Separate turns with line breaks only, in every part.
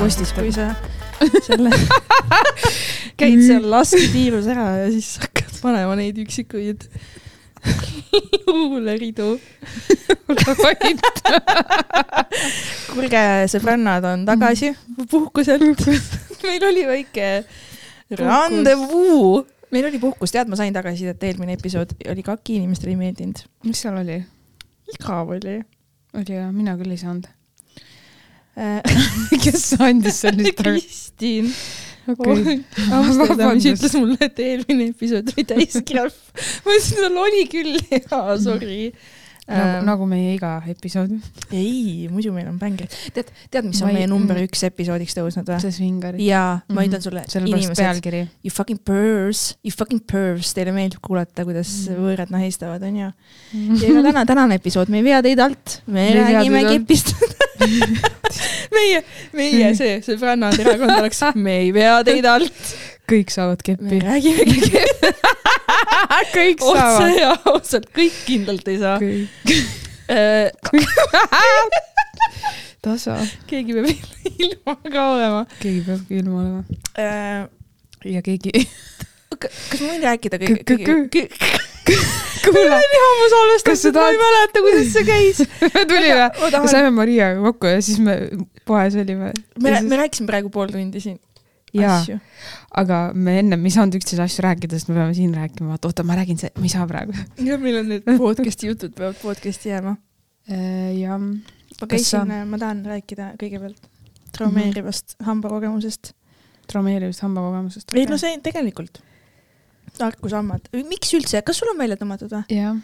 postis, kui sa selle käid seal lasketiirus ära ja siis hakkad panema neid üksikuid luuleridu. kuulge, sõbrannad on tagasi puhkuselt. meil oli väike randevuu. meil oli puhkus, tead, ma sain tagasisidet, eelmine episood oli kaki inimestele ei meeldinud.
mis seal oli?
igav oli.
oli jah, mina küll ei saanud kes andis sellist
Kristiin. Amsterdam, mis ütles mulle, et eelmine episood oli täis krahv. ma ütlesin, et oli küll, jaa, sorry
nagu, ähm, nagu meie iga episood.
ei, muidu meil on bängrid. tead, tead, mis on meie number mm. üks episoodiks tõusnud või?
see Swinger.
jaa, ma mm -hmm. ütlen sulle,
inimesed,
you fucking pervs, you fucking pervs, teile meeldib kuulata, kuidas mm -hmm. võõrad nahistavad, onju. ja ega täna, tänane episood, me ei vea teid alt, me, me räägime kepist meie, meie see, sõbrannade erakond oleks, me ei vea teid alt
kõik saavad keppi.
me räägimegi keppi
kõik saavad.
otse ja ausalt, kõik kindlalt ei saa.
tasa.
keegi peab ilma ka olema.
keegi peabki ilma olema.
Äh,
ja keegi.
kas ma võin rääkida kõige,
kuule,
ma salvestasin, ma ei mäleta, kuidas see käis.
me tulime, me saime Mariaga kokku ja siis me poes olime.
me, me rääkisime praegu pool tundi siin
jaa, aga me ennem ei saanud üksteise asju rääkida, sest me peame siin rääkima, vaata, oota, ma räägin, ma ei saa praegu.
jah, meil on need podcast'i jutud peavad podcast'i jääma.
Äh, jah.
ma käisin, ma tahan rääkida kõigepealt traumeerivast mm -hmm. hambakogemusest.
traumeerivast hambakogemusest
okay.? ei no see tegelikult, tarkushambad, miks üldse, kas sul on välja tõmmatud või?
jah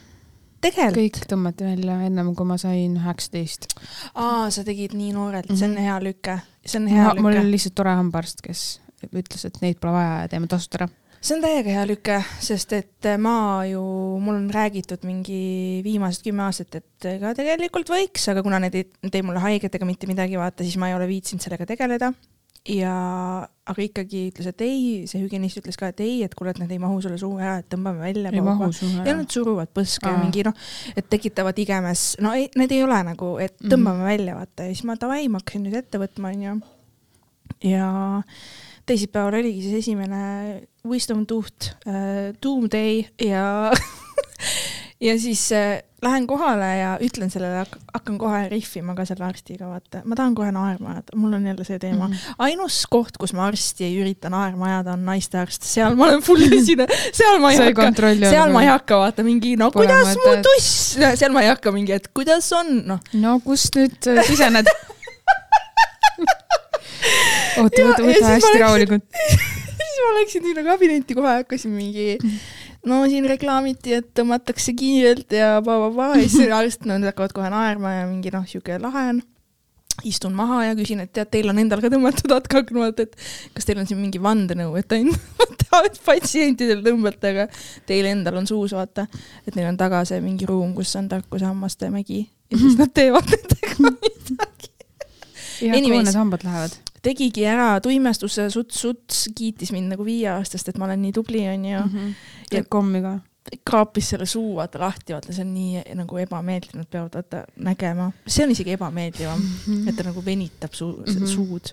tegelikult.
kõik tõmmati välja ennem kui ma sain üheksateist.
aa, sa tegid nii noorelt mm, -hmm. see on mhm. hea lüke, see on hea ma, lüke.
mul oli lihtsalt tore hambaarst, kes ütles, et neid pole vaja ja teeme tasuta ära
see on täiega hea lüke, sest et ma ju, mul on räägitud mingi viimased kümme aastat, et ega tegelikult võiks, aga kuna need ei tee mulle haiget ega mitte midagi, vaata, siis ma ei ole viitsinud sellega tegeleda ja, aga ikkagi ütles, et ei, see hügienist ütles ka, et ei, et kuule, et need ei mahu sulle suhu ära, et tõmbame välja.
ei mahu suhu
ära. ja nad suruvad põske ja mingi noh, et tekitavad igemes, no ei, need ei ole nagu, et mhm. tõmbame mm -hmm. välja, vaata ja siis ma davai, ma hakkasin nüüd ette võtma, onju. ja teisipäeval oligi siis esimene wisdom tooth äh,, doomday ja ja siis äh, lähen kohale ja ütlen sellele, hakkan kohe rihvima ka selle arstiga, vaata, ma tahan kohe naerma ajada, mul on jälle see teema mm. -hmm. ainus koht, kus ma arsti ei ürita naerma ajada, on naistearst, seal ma olen full esine, seal ma ei hakka, seal ma ei hakka vaata mingi, no Pole kuidas mu tuss, seal ma ei hakka mingi, et kuidas on, noh.
no kust nüüd äh, sisened oota, võta, võta hästi rahulikult
siis ma läksin sinna kabinetti kohe, hakkasin mingi no siin reklaamiti, et tõmmatakse kiirelt ja pa-pa-pa ja siis no nad hakkavad kohe naerma ja mingi noh, sihuke lahe on. istun maha ja küsin, et tead, teil on endal ka tõmmatud hatk hakanud, et kas teil on siin mingi vandenõu, et ainult patsientidel tõmbate, aga teil endal on suus, vaata. et neil on taga see mingi ruum, kus on tarkusehammaste mägi ja siis nad teevad nendega midagi.
ja kuhu need hambad lähevad?
Tegigi ära tuimestuse suts-suts, kiitis mind nagu viieaastast, et ma olen nii tubli, onju mm.
-hmm. ja kommi ka?
kraapis selle suu vaata lahti, vaata see on nii nagu ebameeldiv, nad peavad vaata nägema, see on isegi ebameeldivam mm, -hmm. et ta nagu venitab suu mm, -hmm. suud.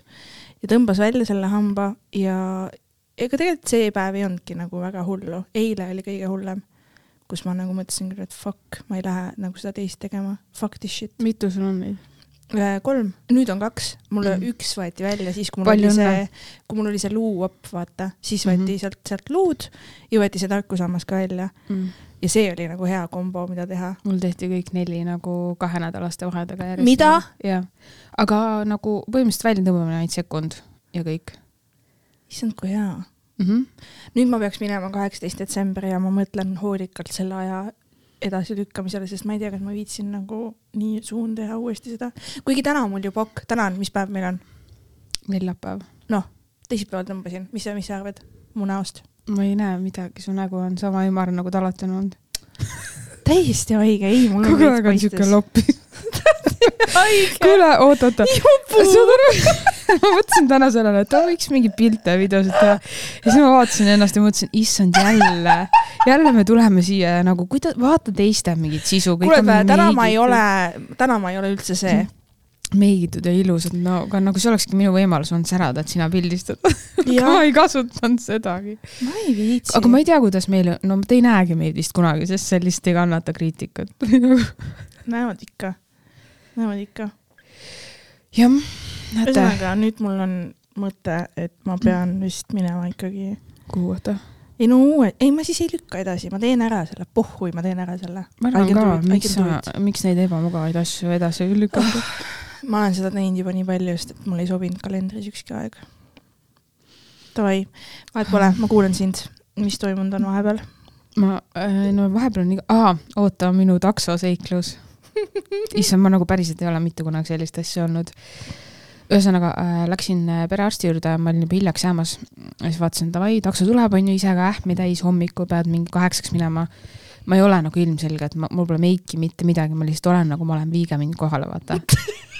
ja tõmbas välja selle hamba ja ega tegelikult see päev ei olnudki nagu väga hullu, eile oli kõige hullem kus ma nagu mõtlesin küll, et fuck, ma ei lähe nagu seda teist tegema, fuck this shit.
mitu sul on neid?
Kolm, nüüd on kaks, mul mm. üks võeti välja siis, kui mul Palju oli see, kui mul oli see luuopp, vaata, siis võeti mm -hmm. sealt, sealt luud ja võeti see tarkusammas ka välja mm. ja see oli nagu hea kombo, mida teha.
mul tehti kõik neli nagu kahenädalaste vahedega
järjest. mida?
jah, aga nagu põhimõtteliselt väljatõmbamine ainult sekund ja kõik.
issand, kui hea mm. -hmm. nüüd ma peaks minema kaheksateist detsember ja ma mõtlen hoolikalt selle aja edasilükkamisele, sest ma ei tea, kas ma viitsin nagu nii suun teha uuesti seda. kuigi täna on mul ju pokk, täna on, mis päev meil on?
neljapäev.
noh, teisipäeval tõmbasin, mis sa, mis sa arvad mu näost?
ma ei näe midagi, su nägu on sama ümar, nagu ta alati on olnud
täiesti haige, ei, mul
kogu aeg on siuke loppis kuule, oota, oota. saad aru? Ma mõtlesin täna sellele, et võiks mingeid pilte ja videosid teha. ja siis ma vaatasin ennast ja mõtlesin, issand, jälle, jälle me tuleme siia ja nagu, kuidas, vaata teiste mingit sisu.
kuule, täna ma ei ole, täna ma ei ole üldse see
meigid ja ilusad, no aga nagu see olekski minu võimalus olnud särada, et sina pildistad ma ei kasutanud sedagi.
ma ei viitsi.
aga ma ei tea, kuidas meil, no te ei näegi meid vist kunagi, sest sellist ei kannata kriitikat
näevad ikka, näevad ikka.
jah,
näete. ühesõnaga, nüüd mul on mõte, et ma pean vist minema ikkagi.
kuhu kohta?
ei no uue, ei ma siis ei lükka edasi, ma teen ära selle, pohhui, ma teen ära selle.
ma arvan ka, miks sa, miks neid ebamugavaid asju edasi lükata oh,?
ma olen seda teinud juba nii palju, sest et mul ei sobinud kalendris ükski aeg. Davai, vahet pole, ma kuulan sind, mis toimunud on vahepeal?
ma, äh, no vahepeal on nii, aa, oota, minu taksoseiklus issand, ma nagu päriselt ei ole mitte kunagi sellist asja olnud ühesõnaga äh, läksin äh, perearsti juurde, ma olin juba hiljaks jäämas. siis vaatasin, davai, takso tuleb, on ju, ise ka ähmi täis, hommikul pead mingi kaheksaks minema. ma ei ole nagu ilmselge, et ma, mul pole meiki, mitte midagi, ma lihtsalt olen nagu ma olen, viige mind kohale, vaata.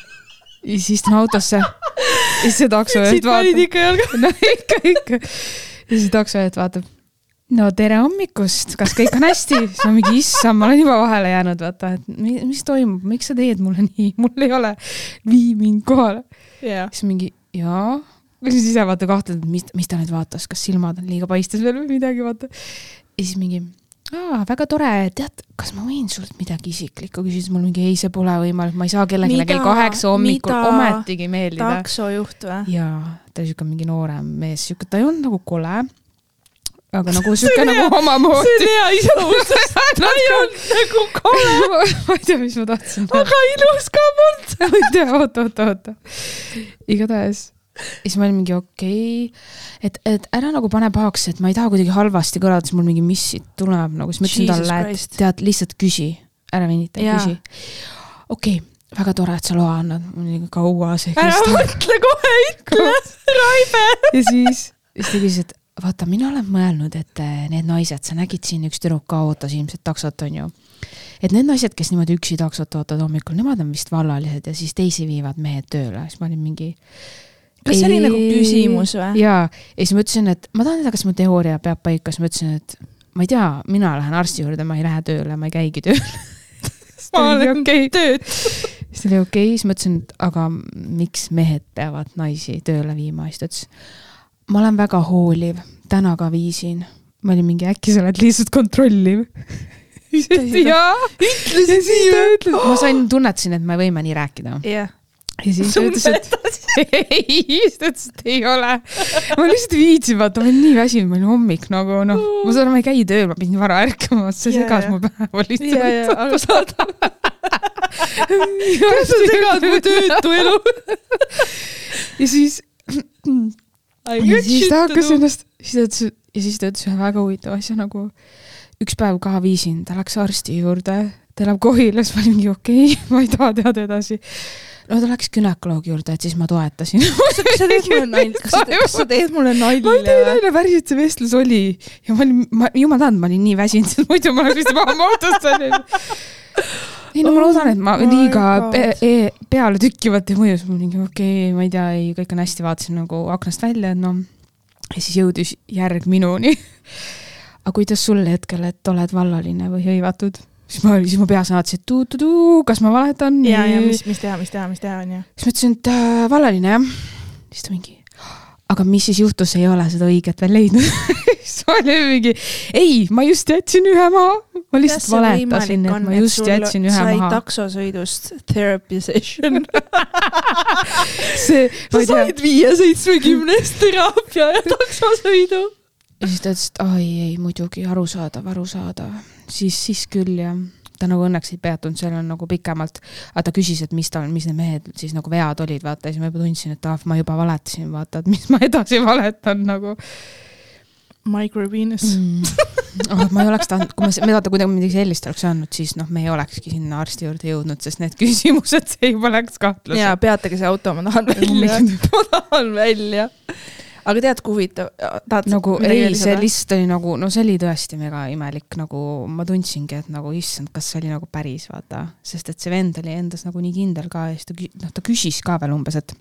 ja siis istun autosse. ja siis see taksojuht vaatab. no ikka, ikka. ja siis taksojuht vaatab. No tere hommikust, kas kõik on hästi? siis ma mingi, issand, ma olen juba vahele jäänud, vaata, et mis toimub, miks sa teed mulle nii, mul ei ole, vii mind kohale. Yeah.. siis mingi jaa, siis ise vaata kahtled, et mis, mis ta nüüd vaatas, kas silmad on liiga paistes veel või midagi, vaata. ja siis mingi, aa, väga tore, tead, kas ma võin sult midagi isiklikku küsida, siis mul mingi ei, see pole võimalik, ma ei saa kellelegi kell kaheksa hommikul ometigi meeldida.
taksojuht või?
jaa, ta oli siuke mingi noorem mees, siuke, ta ei olnud nagu kole aga nagu siuke nagu omamoodi.
see on hea iseloomustus, ta ei olnud nagu kole
ma ei tea, mis ma tahtsin.
aga ilus ka polnud.
ma ei tea, oota, oota, oota. igatahes siis ma olin mingi okei okay., et, et ära nagu pane pahaks, et ma ei taha kuidagi halvasti kõlada, siis mul mingi mis siit tuleb nagu, siis ma ütlesin talle, et tead, lihtsalt küsi, ära venita, küsi. okei okay, väga tore, et sa loa annad, mul oli kaua see.
ära mõtle kohe, ütle, Raive.
ja siis, siis ta küsis, et vaata, mina olen mõelnud, et eh, need naised, sa nägid siin üks tüdruk ka ootas ilmselt taksot, onju. et need naised, kes niimoodi üksi taksot ootavad hommikul, nemad on vist vallalised ja siis teisi viivad mehed tööle, siis ma olin mingi.
Kas see oli nagu küsimus või?
jaa, ja siis ma ütlesin, et ma tahan teada, kas mu teooria peab paika, siis ma ütlesin, et ma ei tea, mina lähen arsti juurde, ma ei lähe tööle, ma ei käigi tööl
ma olen okay. tööd
siis ta oli okei okay., siis ma ütlesin, et aga miks mehed peavad naisi tööle viima, siis ta ütles ma olen väga hooliv, täna ka viisin. ma olin mingi, äkki sa oled lihtsalt kontrolliv jaa, ütlesin siia. ma sain, tunnetasin, et me võime nii rääkida.
jah
ja siis ta ütles, et ei, siis ta ütles, et ei ole. ma lihtsalt viitsin, vaata, ma olin nii väsinud, ma olin hommik nagu noh, ma saan aru, ma ei käi tööl, ma pidin vara ärkama, see segas mu päeva lihtsalt.
arusaadav. kuidas sa segad mu töötu elu?
ja siis ja siis ta hakkas ennast, siis ta ütles, ja siis ta ütles ühe väga huvitava asja nagu üks päev ka viisin, ta läks arsti juurde, ta elab Kohilas, ma olin mingi okei okay, ma ei taha teada edasi. No ta läks günekoloogi juurde, et siis ma toetasin
kas sa teed mulle nalja, kas sa, teed mulle nalja?
ma ei tee nalja, päriselt see vestlus oli ja ma olin, ma, jumal tänatud, ma olin nii väsinud, sest muidu ma oleks vist autos olnud ei no ma loodan, et ma oh liiga pe e peale tükkivalt ei mõju, siis ma mingi okei okay,, ma ei tea, ei, kõik on hästi, vaatasin nagu aknast välja, et noh. ja siis jõudis järg minuni aga kuidas sul hetkel, et oled vallaline või hõivatud? Siis ma, siis mu peas naatis, et tuu-tuu-tuu, kas ma valetan?
ja, ja mis, mis teha, mis teha, mis teha, onju.
siis ma ütlesin, et äh, vallaline jah. siis ta mingi, aga mis siis juhtus, ei ole seda õiget veel leidnud siis ma olin mingi, ei, ma just jätsin ühe maha ma lihtsalt valetasin, et ma just jätsin ühe maha.
taksosõidust therapy session
see,
sa said viie-seitsmekümnest teraapia ja taksosõidu.
ja siis ta ütles, et ai ei, muidugi arusaadav, arusaadav. Siis, siis küll jah ta nagu õnneks ei peatunud seal on nagu pikemalt, aga ta küsis, et mis tal, mis need mehed siis nagu vead olid, vaata, siis ma juba tundsin, et ah, ma juba valetasin, vaata, et mis ma edasi valetan nagu
Microvenus
mm. oh, ma ei oleks tahtnud, kui me, me vaata, kui ta midagi sellist oleks öelnud, siis noh, me ei olekski sinna arsti juurde jõudnud, sest need küsimused, see juba läks kahtluseks.
jaa, peatage see auto, ma tahan välja ma tahan välja. Aga tead, kui huvitav, tahad
nagu ei, see lihtsalt oli nagu, no see oli tõesti mega imelik, nagu ma tundsingi, et nagu issand, kas see oli nagu päris, vaata, sest et see vend oli endas nagu nii kindel ka ja siis ta, noh, ta küsis ka veel umbes, et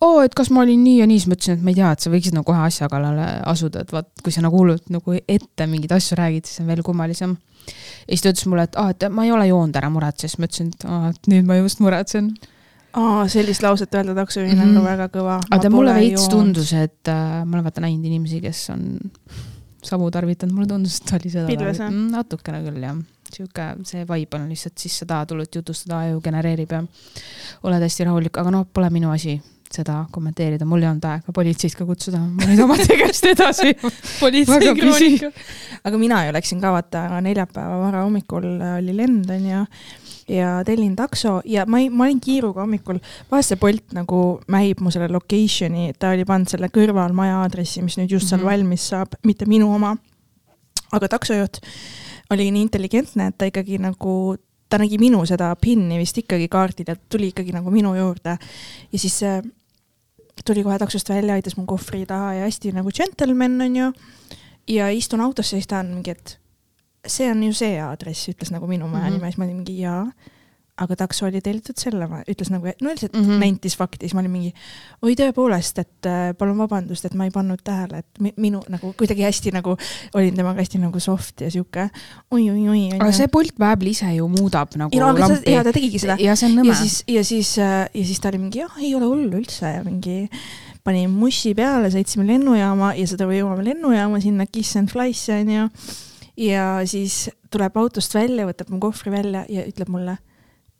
oo oh,, et kas ma olin nii ja nii, siis ma ütlesin, et ma ei tea, et sa võiksid nagu kohe asja kallale asuda, et vaat, kui sa nagu hullult nagu ette mingeid asju räägid, siis on veel kummalisem. ja siis ta ütles mulle, et aa ah,, et ma ei ole joonud, ära muretse, siis ma ütlesin, et aa, et nüüd ma just muretsen.
aa, sellist lauset öelda taksojuhina on
Mhm.
ka väga kõva.
aga mulle veits. tundus, et äh, ma olen vaata näinud inimesi, kes on samu tarvitanud, mulle tundus, et oli seda
Pilves, jah?
mm,. natukene küll jah, sihuke see vibe on lihtsalt sisse taha tulnud jutustada, aju genereerib ja oled hästi rahulik, aga noh, pole minu asi seda kommenteerida, mul ei olnud aega politseid ka kutsuda, ma nüüd oma tegevust edasi. Pisi.
aga mina ju läksin ka vaata neljapäeva varahommikul äh, oli lend onju ja tellin takso ja ma ei, ma olin kiiruga hommikul, vahest see Bolt nagu mähib mu selle location'i, ta oli pannud selle kõrval maja aadressi, mis nüüd just seal
Mhm.
valmis saab, mitte minu oma. aga taksojuht oli nii intelligentne, et ta ikkagi nagu, ta nägi minu seda PIN-i vist ikkagi kaardil ja tuli ikkagi nagu minu juurde ja siis äh, tuli kohe taksost välja, aitas mu kohvri taha ja hästi nagu džentelmen onju. ja istun autosse ja siis ta on mingi, et see on ju see aadress, ütles nagu minu maja
Mhm.
nime, siis ma olin mingi jaa. aga takso oli tellitud selle, ütles nagu, no lihtsalt mm. -hmm. nentis fakti, siis ma olin mingi oi tõepoolest, et äh, palun vabandust, et ma ei pannud tähele, et mi- minu nagu kuidagi hästi nagu olin temaga hästi nagu soft ja sihuke oi-oi-oi.
aga see Bolt Babel ise ju muudab nagu
ja, no,
lampi
ja ta tegigi seda.
ja see on
ja
nõme.
siis, ja siis, ja siis ta oli mingi jah, ei ole hullu üldse ja mingi pani mussi peale, sõitsime lennujaama ja seda jõuame lennujaama sinna Kiss and Fly'sse onju. Ja siis tuleb autost välja, võtab mu kohvri välja ja ütleb mulle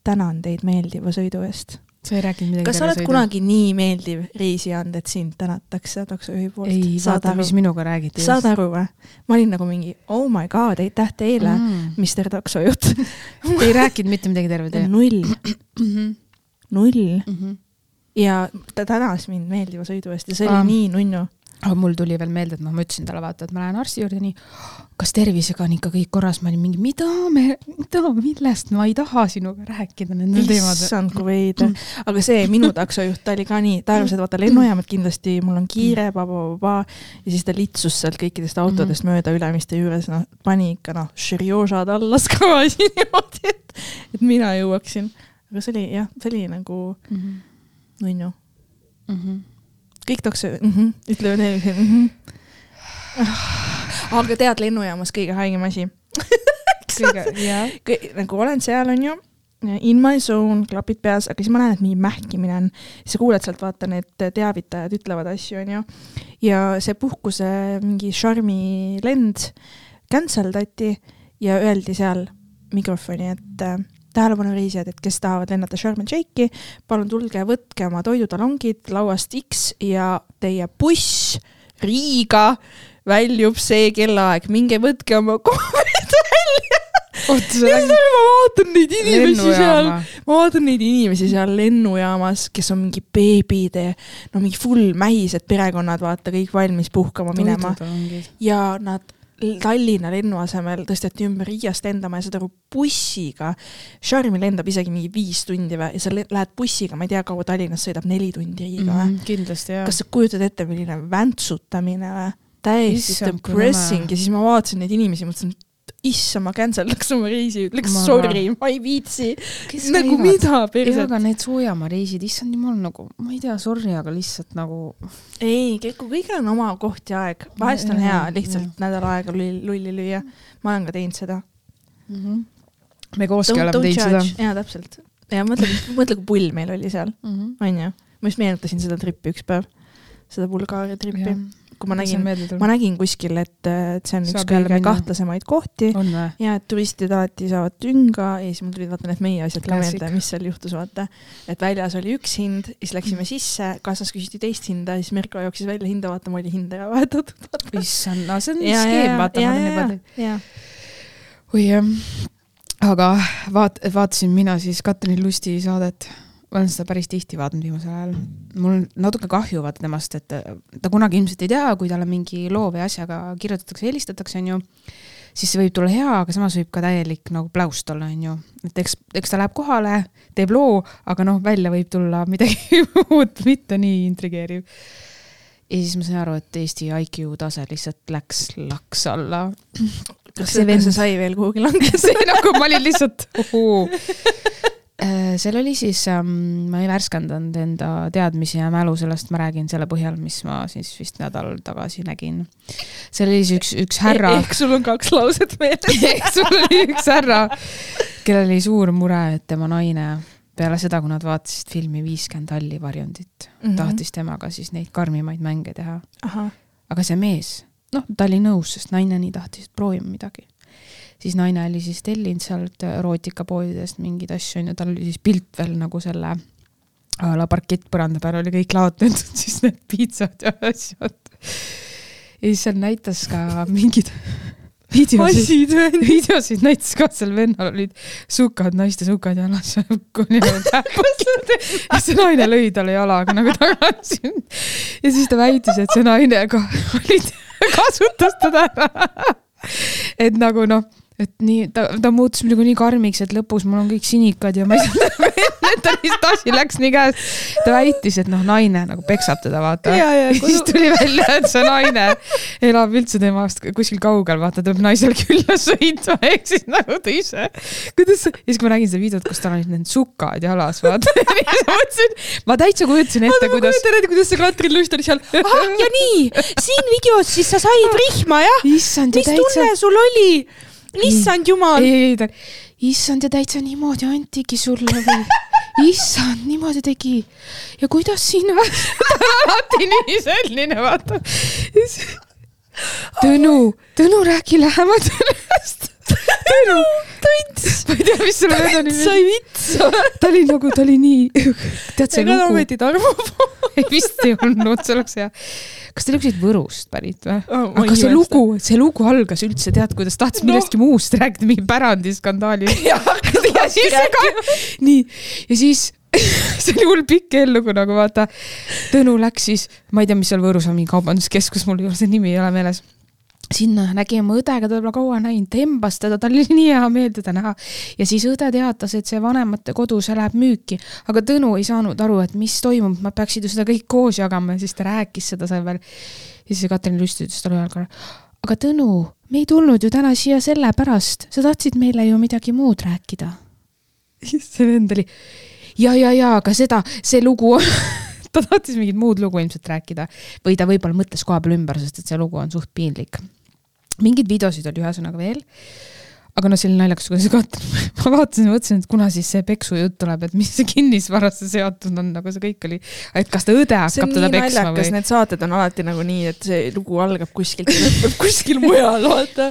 tänan teid meeldiva sõidu eest.
sa ei rääkinud midagi
kas sa oled kunagi nii meeldiv reisija olnud, et sind tänatakse taksojuhi poolt?
ei, vaata, mis minuga räägiti.
saad aru või? ma olin nagu mingi oh my god, aitäh teile mm.? Mr Taksojuht.
ei rääkinud mitte midagi terve tee
null, null
Mm -hmm.
ja ta tänas mind meeldiva sõidu eest ja see oli
Aa.
nii nunnu.
Aga mul tuli veel meelde, et noh, ma ütlesin talle vaata, et ma lähen arsti juurde nii, kas tervisega on ikka kõik korras, ma olin mingi, mida me, mida, millest, ma ei taha sinuga rääkida nendel teemadel.
issand, kui veider. aga see minu taksojuht, ta oli ka nii, ta arvas, et vaata lennujaamad kindlasti, mul on kiire, pa-pa-pa-pa ja siis ta litsus sealt kõikidest autodest
Mhm.
mööda Ülemiste juures, noh, pani ikka noh, šerjoožad alla skaaži niimoodi, et, et mina jõuaksin. aga see oli jah, see oli nagu
Mhm.
nunnu. Kõik takso mm, -hmm, ütlevad eelmise mm. -hmm. aga tead, lennujaamas kõige haigem asi
kõige, jah.
Kõ- nagu olen seal, onju, in my zone, klapid peas, aga siis ma näen, et mingi mähkimine on, siis sa kuuled sealt, vaata need teavitajad ütlevad asju, onju. ja see puhkuse mingi šarmilend cancel dati ja öeldi seal mikrofoni, et äh, tähelepanu reisijad, et kes tahavad lennata Sharm el Sheikhi, palun tulge, võtke oma toidutalongid lauast X ja teie buss Riiga väljub see kellaaeg, minge võtke oma kohvrid välja. ja siis ma vaatan neid inimesi seal, ma vaatan neid inimesi seal lennujaamas, kes on mingi beebide, no mingi full mähised perekonnad, vaata kõik valmis puhkama minema. Ja nad Tallinna lennu asemel tõsteti ümber Riiast lendama ja saad aru, bussiga. Charmi lendab isegi mingi viis tundi või, ja sa lähed bussiga, ma ei tea, kaua Tallinnast sõidab, neli tundi Riiga või?
Mhm, kindlasti jah.
kas sa kujutad ette, milline väntsutamine või? täiesti depressing ja siis ma vaatasin neid inimesi, mõtlesin, et issand, ma cancel daks oma reisi, ütleks
Ma
sorry, ma ei viitsi. nagu
käivad?
mida, perset
aga. need soojamaa reisid, issand jumal, nagu ma ei tea, sorry, aga lihtsalt nagu
ei, kui kõigil on oma koht ja aeg, vahest on hea lihtsalt nädal aega lulli, lüüa. ma olen ka teinud seda.
mm. -hmm. me kooski oleme teinud seda.
jaa, täpselt. ja mõtle, mõtle, kui pull meil oli seal.
-hmm.
onju. ma just meenutasin seda trippi üks päev, seda Bulgaaria trippi, kui ma nägin, ma nägin kuskil, et, et see on üks
Saab jälle
kõige kahtlasemaid kohti. Ja et turistid alati saavad tünga. Ja siis mul tulid vaata need meie asjad ka meelde, mis seal juhtus, vaata. et väljas oli üks hind, siis läksime sisse, kassas küsiti teist hinda ja siis Mirko jooksis välja hinda vaatama, oli hind ära vahetatud.
issand, no see on skeem, vaata, ma olen juba teinud.
ja,
oi jah, aga vaat-, vaatasin mina siis Katrin Lusti saadet, ma olen seda päris tihti vaadanud viimasel ajal. mul on natuke kahju vaata temast, et ta kunagi ilmselt ei tea, kui talle mingi loo või asjaga kirjutatakse, helistatakse, onju, siis see võib tulla hea, aga samas võib ka täielik nagu pläust olla, onju. et eks, eks ta läheb kohale, teeb loo, aga noh, välja võib tulla midagi muud, mitte nii intrigeeriv. ja siis ma sain aru, et Eesti IQ tase lihtsalt läks laks alla
kas
See
see,
vend-
sai veel kuhugi langeda?
see nagu ma olin lihtsalt ohoo. Seal oli siis ähm,, ma ei värskendanud enda teadmisi ja mälu, sellest ma räägin selle põhjal, mis ma siis vist nädal tagasi nägin. seal oli siis üks, üks härra,
ehk sul on kaks lauset meeles.
sul oli üks härra, kellel oli suur mure, et tema naine peale seda, kui nad vaatasid filmi Viiskümmend halli varjundit mm, -hmm. tahtis temaga siis neid karmimaid mänge teha. aga see mees, noh, ta oli nõus, sest naine nii tahtis proovima midagi. Siis naine oli siis tellinud sealt erootikapoodidest mingeid asju, onju, tal oli siis pilt veel nagu selle a la parkettpõranda peal oli kõik laotatud, siis need piitsad ja asjad. ja siis seal näitas ka mingid videosid, videosid näitas ka, seal vennal olid sukad, naiste sukad jalas ja see naine lõi talle jalaga nagu tagasi. ja siis ta väitis, et see naine ka oli, kasutas teda ära. et nagu noh, et nii, ta, ta muutus nagu nii karmiks, et lõpus mul on kõik sinikad ja ma ei saa et ta lihtsalt asi läks nii käest. ta väitis, et noh, naine nagu peksab teda, vaata. ja, siis tuli välja, et see naine elab üldse temast kuskil kaugel, vaata, tuleb naisel külla sõitma, ehk siis nagu ta ise. kuidas ja siis, kui ma nägin seda videot, kus tal olid need sukad jalas, vaata mõtlesin, ma täitsa kujutasin ette, kuidas. ma kujutan ette, kuidas see Katrin Lust oli seal.
ahah, ja nii, siin videos siis sa said rihma, jah? mis tunne sul oli? Issand jumal.
ei, ei, ta, issand ja täitsa niimoodi antigi sulle või issand, niimoodi tegi. ja kuidas sina alati nii selline, vaata. Tõnu, Tõnu, räägi lähemalt sellest. Tõnu,
Tõnts.
ma ei tea, mis selle venna nimi
on. sai vitsa.
ta oli nagu, ta oli nii, tead see
lugu. ega ta ometi Tarmo
ei, vist ei olnud, see oleks hea. kas te olite Võrust pärit või oh,? aga see lugu, see lugu algas üldse, tead, kuidas tahtis no. millestki muust rääkida, mingi pärandiskandaali. ja, siis ka, nii, ja siis see oli hull pikk eellugu nagu vaata. Tõnu läks siis, ma ei tea, mis seal Võrus on, mingi kaubanduskeskus, mul ei ole see nimi ei ole meeles sinna nägi oma õde, keda ta pole kaua näinud, tembas teda, tal oli nii hea meel teda näha. ja siis õde teatas, et see vanemate kodu, see läheb müüki. aga Tõnu ei saanud aru, et mis toimub, nad peaksid ju seda kõik koos jagama ja siis ta rääkis seda seal veel. ja siis Katrin Lüst ütles talle ühel korral, aga Tõnu, me ei tulnud ju täna siia sellepärast, sa tahtsid meile ju midagi muud rääkida. siis see vend oli ja, ja, ja, aga seda, see lugu ta tahtis mingit muud lugu ilmselt rääkida või ta võib-olla mõtles koha peal ümber, sest et see lugu on suht piinlik. Mingeid videosid oli ühesõnaga veel. Aga noh, see oli naljakas, kuidas Katrin, ma vaatasin mõtlesin, et kuna siis see peksujutt tuleb, et mis see kinnisvarasse seotud on, nagu see kõik oli, et kas ta õde hakkab teda peksma
või? Need saated on alati nagu nii, et see lugu algab kuskilt ja lõpeb kuskil mujal, vaata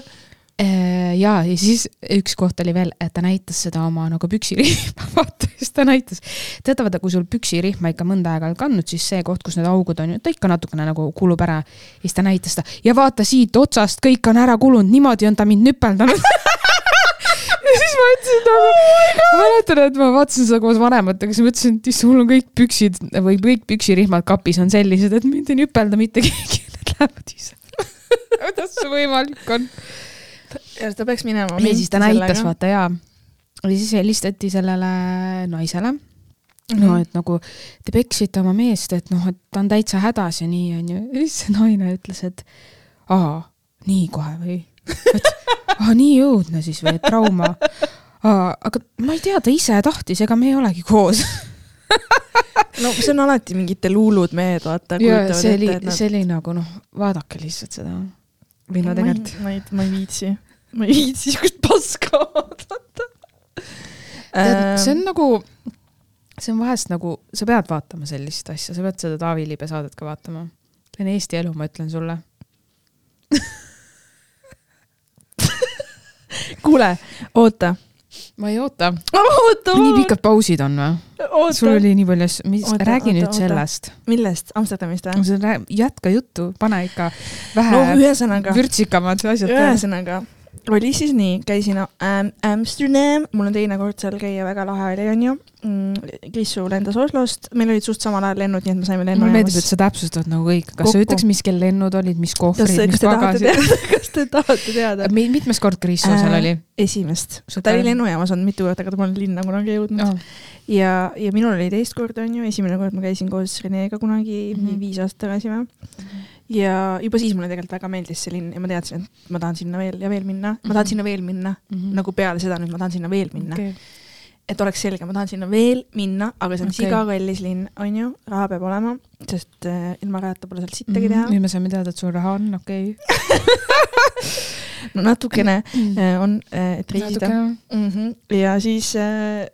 ja, ja siis üks koht oli veel, et ta näitas seda oma nagu püksirihma, vaata, siis ta näitas. teate, vaata, kui sul püksirihma ikka mõnda aega oled kandnud, siis see koht, kus need augud on ju, ta ikka natukene nagu kulub ära. ja siis ta näitas seda ja vaata siit otsast kõik on ära kulunud, niimoodi on ta mind nüpeldanud ja siis ma ütlesin nagu oh, ma mäletan, et ma vaatasin seda koos vanematega, siis mõtlesin, et issand, mul on kõik püksid või kõik püksirihmad kapis on sellised, et mind ei nüpelda mitte keegi, need lähevad ise kuidas see võimalik on?
Ja ta peaks minema.
ja siis ta näitas, vaata jaa. ja siis helistati sellele naisele mm. -hmm. no et nagu te peksite oma meest, et noh, et ta on täitsa hädas ja nii onju. ja siis see naine ütles, et aa, nii kohe või? et aa, nii õudne siis või, trauma. aga ma ei tea, ta ise tahtis, ega me ei olegi koos
no see on alati mingite luulud mehed, vaata.
see oli, see oli nagu noh, vaadake lihtsalt seda või no tegelikult.
ma ei, ma ei viitsi, ma ei viitsi siukest paska vaadata.
see on nagu, see on vahest nagu, sa pead vaatama sellist asja, sa pead seda Taavi Liibe saadet ka vaatama. see on Eesti elu, ma ütlen sulle
kuule, oota
ma ei oota.
oota.
nii pikad pausid on või? sul oli nii palju asju, mis, räägi oota, nüüd oota. sellest.
millest, Amsterdamist või?
jätka juttu, pane ikka vähe
no, ühesõnaga,
vürtsikamad asjad.
ühesõnaga, oli siis nii, käisin ähm, Amsterdam, mul on teine kord seal käia, väga lahe oli, onju mm,. Krissu lendas Oslost, meil olid suht samal ajal lennud, nii et me saime lennujaamas.
mulle meeldib, et sa täpsustad nagu kõik, kas Kokku. sa ütleks, mis kell lennud olid, mis kohvrid, mis pagasid?
kas te tahate teada?
mitmes kord Krissu seal äh, oli?
esimest. ta oli lennujaamas olnud mitu korda, aga ta pole linna kunagi jõudnud oh. ja, ja minul oli teist korda, onju, esimene kord ma käisin koos Renega kunagi mm -hmm. viis aastat tagasi või mm -hmm ja juba siis mulle tegelikult väga meeldis see linn ja ma teadsin, et ma tahan sinna veel ja veel minna ma tahan mhm. sinna veel minna mm, -hmm. nagu peale seda nüüd ma tahan sinna veel minna okay. et oleks selge, ma tahan sinna veel minna, aga see on okay. siga kallis linn, onju, raha peab olema, sest äh, ilma rahata pole sealt sittagi teha mm.
-hmm. nüüd me saime teada, et sul raha on, okei
okay. no natukene -hmm. on, et reisida. Mm -hmm. ja siis äh,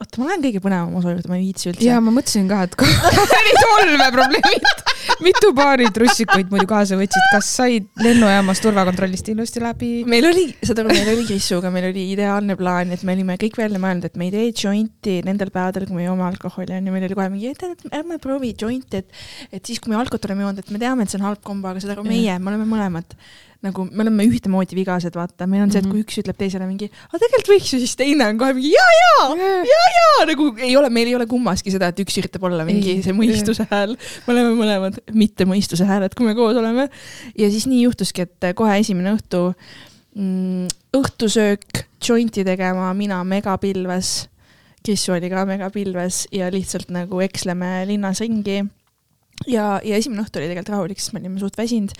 oota, ma lähen kõige põnevama osa juurde, ma ei viitsi üldse
ja. ma mõtlesin ka, et olid olmeprobleemid. Mitu paari trussikuid muidu kaasa võtsid, kas said lennujaamas turvakontrollist ilusti läbi?
meil oli, saad aru, meil oli Krissuga, meil oli ideaalne plaan, et me olime kõik välja mõelnud, et me ei tee jointi nendel päevadel, kui me joome alkoholi onju, meil oli kohe mingi, et et ärme proovi jointi, et, et siis, kui me alkot oleme joonud, et me teame, et see on halb kombo, aga saad aru, meie, me oleme mõlemad nagu me oleme ühtemoodi vigased, vaata, meil on see, et kui üks ütleb teisele mingi, aga tegelikult võiks ju, siis teine on kohe mingi ja, ja, ja, ja nagu ei ole, meil ei ole kummaski seda, et üks üritab olla mingi
Ei,
see mõistuse hääl, me oleme mõlemad mitte mõistuse hääled, kui me koos oleme. ja siis nii juhtuski, et kohe esimene õhtu mm,, õhtusöök, jointi tegema, mina megapilves, Krissu oli ka megapilves ja lihtsalt nagu eksleme linnas ringi ja, ja esimene õhtu oli tegelikult rahulik, sest me olime suht väsinud.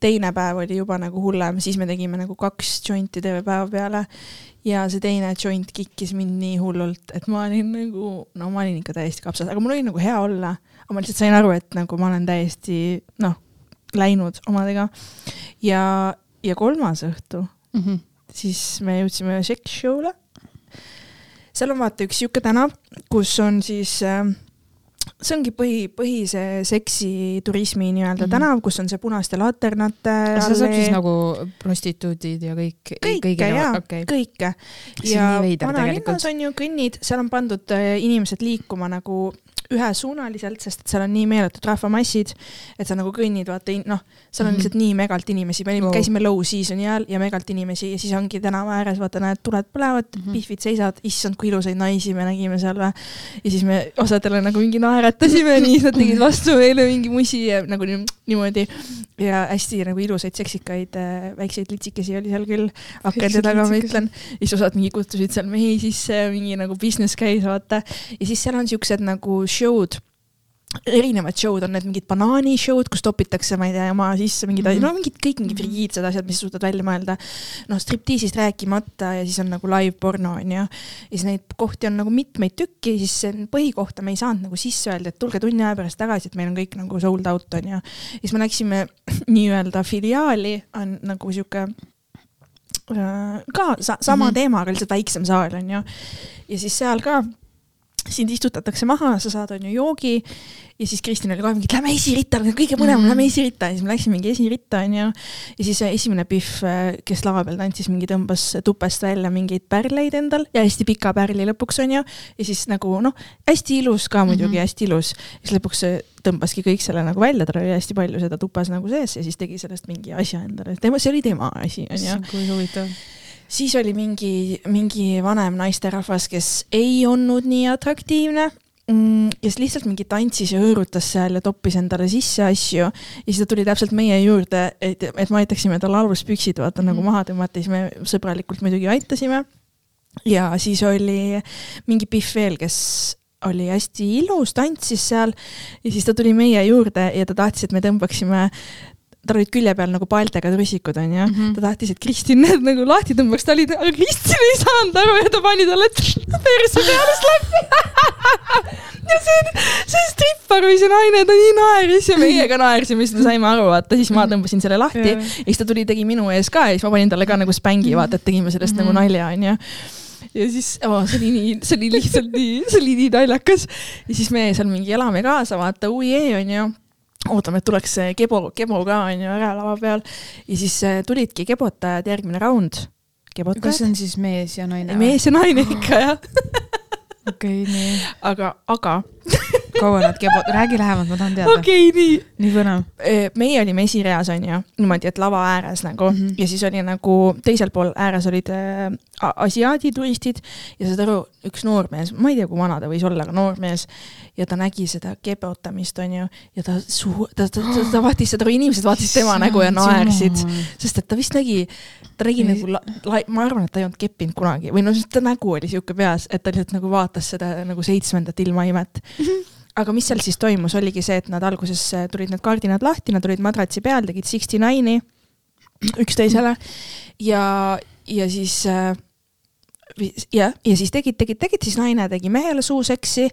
teine päev oli juba nagu hullem, siis me tegime nagu kaks jointi terve päeva peale ja see teine joint kikkis mind nii hullult, et ma olin nagu, no ma olin ikka täiesti kapsas, aga mul oli nagu hea olla, aga ma lihtsalt sain aru, et nagu ma olen täiesti noh, läinud omadega ja, ja kolmas õhtu, siis me jõudsime sex show'le. seal on vaata üks sihuke tänav, kus on siis äh, see ongi põhi, põhi see seksiturismi nii-öelda mm. -hmm. tänav, kus on see punaste laternate
see saab siis nagu prostituudid ja kõik,
kõike jaa
okay.,
kõike. Ja vanalinnas on ju kõnnid, seal on pandud äh, inimesed liikuma nagu ühesuunaliselt, sest et seal on nii meeletud rahvamassid, et sa nagu kõnnid, vaata, noh, seal on
Mhm.
lihtsalt nii megalt inimesi, me
wow.,
käisime low season'i ajal ja megalt inimesi ja siis ongi tänava ääres, vaata, näed, tuled põlevad mm. -hmm. pihvid seisavad, issand, kui ilusaid naisi me nägime seal või. ja siis me osadele nagu mingi naeratasime, nii nad tegid vastu meile mingi musi ja nagu nii- niimoodi. ja hästi nagu ilusaid seksikaid äh, väikseid litsikesi oli seal küll, akende taga ma ütlen. ja siis osad mingi kutsusid seal mehi sisse, mingi nagu business käis, vaata. ja siis seal on siuksed nagu show'd erinevad show'd on need mingid banaanishow'd, kus topitakse, ma ei tea, maa sisse mingid asjad,
Mhm.
no mingid kõik mingid frigiidsed asjad, mis sa suudad välja mõelda. noh, striptiisist rääkimata ja siis on nagu live porno onju. ja siis neid kohti on nagu mitmeid tükki, siis põhikohta me ei saanud nagu sisse öelda, et tulge tunni aja pärast tagasi, et meil on kõik nagu sold out onju. siis me läksime nii-öelda filiaali, on nagu sihuke äh, ka sa sama mm
Mhm.
-hmm. teema, aga lihtsalt väiksem saal onju. ja siis seal ka sind istutatakse maha, sa saad onju joogi ja siis Kristin oli kohe mingi, et lähme esiritta, kõige põnevam mm. -hmm. lähme esiritta ja siis me läksimegi esiritta onju. ja siis see esimene Pihv, kes lava peal tantsis, mingi tõmbas tupest välja mingeid pärleid endal ja hästi pika pärli lõpuks onju. ja siis nagu noh, hästi ilus ka muidugi mm. -hmm. hästi ilus. siis lõpuks see tõmbaski kõik selle nagu välja, tal oli hästi palju seda tupas nagu sees ja siis tegi sellest mingi asja endale, tema, see oli tema asi onju
kui huvitav.
Siis oli mingi, mingi vanem naisterahvas, kes ei olnud nii atraktiivne, kes lihtsalt mingi tantsis ja hõõrutas seal ja toppis endale sisse asju ja siis ta tuli täpselt meie juurde, et, et me aitaksime tal aluspüksid vaata nagu
Mhm.
maha tõmmata, siis me sõbralikult muidugi aitasime. ja siis oli mingi Pihv veel, kes oli hästi ilus, tantsis seal ja siis ta tuli meie juurde ja ta tahtis, et me tõmbaksime, tal olid külje peal nagu paltega trussikud onju mm,
Mhm.
-hmm. ta tahtis, et Kristin need nagu lahti tõmbaks, ta oli, aga Kristin ei saanud aru ja ta pani talle perse peale slappi. ja see, see strippar või see naine, ta nii naeris ja meie ka naersime, siis me saime aru, vaata, siis ma tõmbasin selle lahti ja siis ta tuli, tegi minu ees ka ja siis ma panin talle ka nagu spängi, vaata, et tegime sellest mm -hmm. nagu nalja, onju ja siis oh, see oli nii, see oli lihtsalt nii, see oli nii naljakas. ja siis me seal mingi elame kaasa, vaata, uie onju ootame, et tuleks see kebo, kebo ka onju ära lava peal ja siis äh, tulidki kebotajad, järgmine raund.
kas see, on siis mees ja naine?
mees ja naine ikka jah,
okei nii.
aga, aga
kaua nad kebod, räägi lähemalt, ma tahan teada
okei okay,, nii
nii põnev.
Eh, meie olime esireas onju, niimoodi, et lava ääres nagu mm. -hmm. ja siis oli nagu teisel pool ääres olid äh, asiaadi turistid ja saad aru, üks noormees, ma ei tea, kui vana ta võis olla, aga noormees ja ta nägi seda kebotamist onju ja ta suu-, ta, ta, ta, ta vaatis seda, inimesed vaatasid tema nägu ja naersid, sest et ta vist nägi, ta nägi nagu ma arvan, et ta ei olnud keppinud kunagi või no sest ta nägu oli sihuke peas, et ta lihtsalt nagu vaatas seda nagu seitsmendat ilmaimet aga mis seal siis toimus, oligi see, et nad alguses äh, tulid need kardinad lahti, nad olid madratsi peal, tegid sixty nine'i üksteisele ja, ja siis äh, jah, ja siis tegid, tegid, tegid, siis naine tegi mehele suuseksi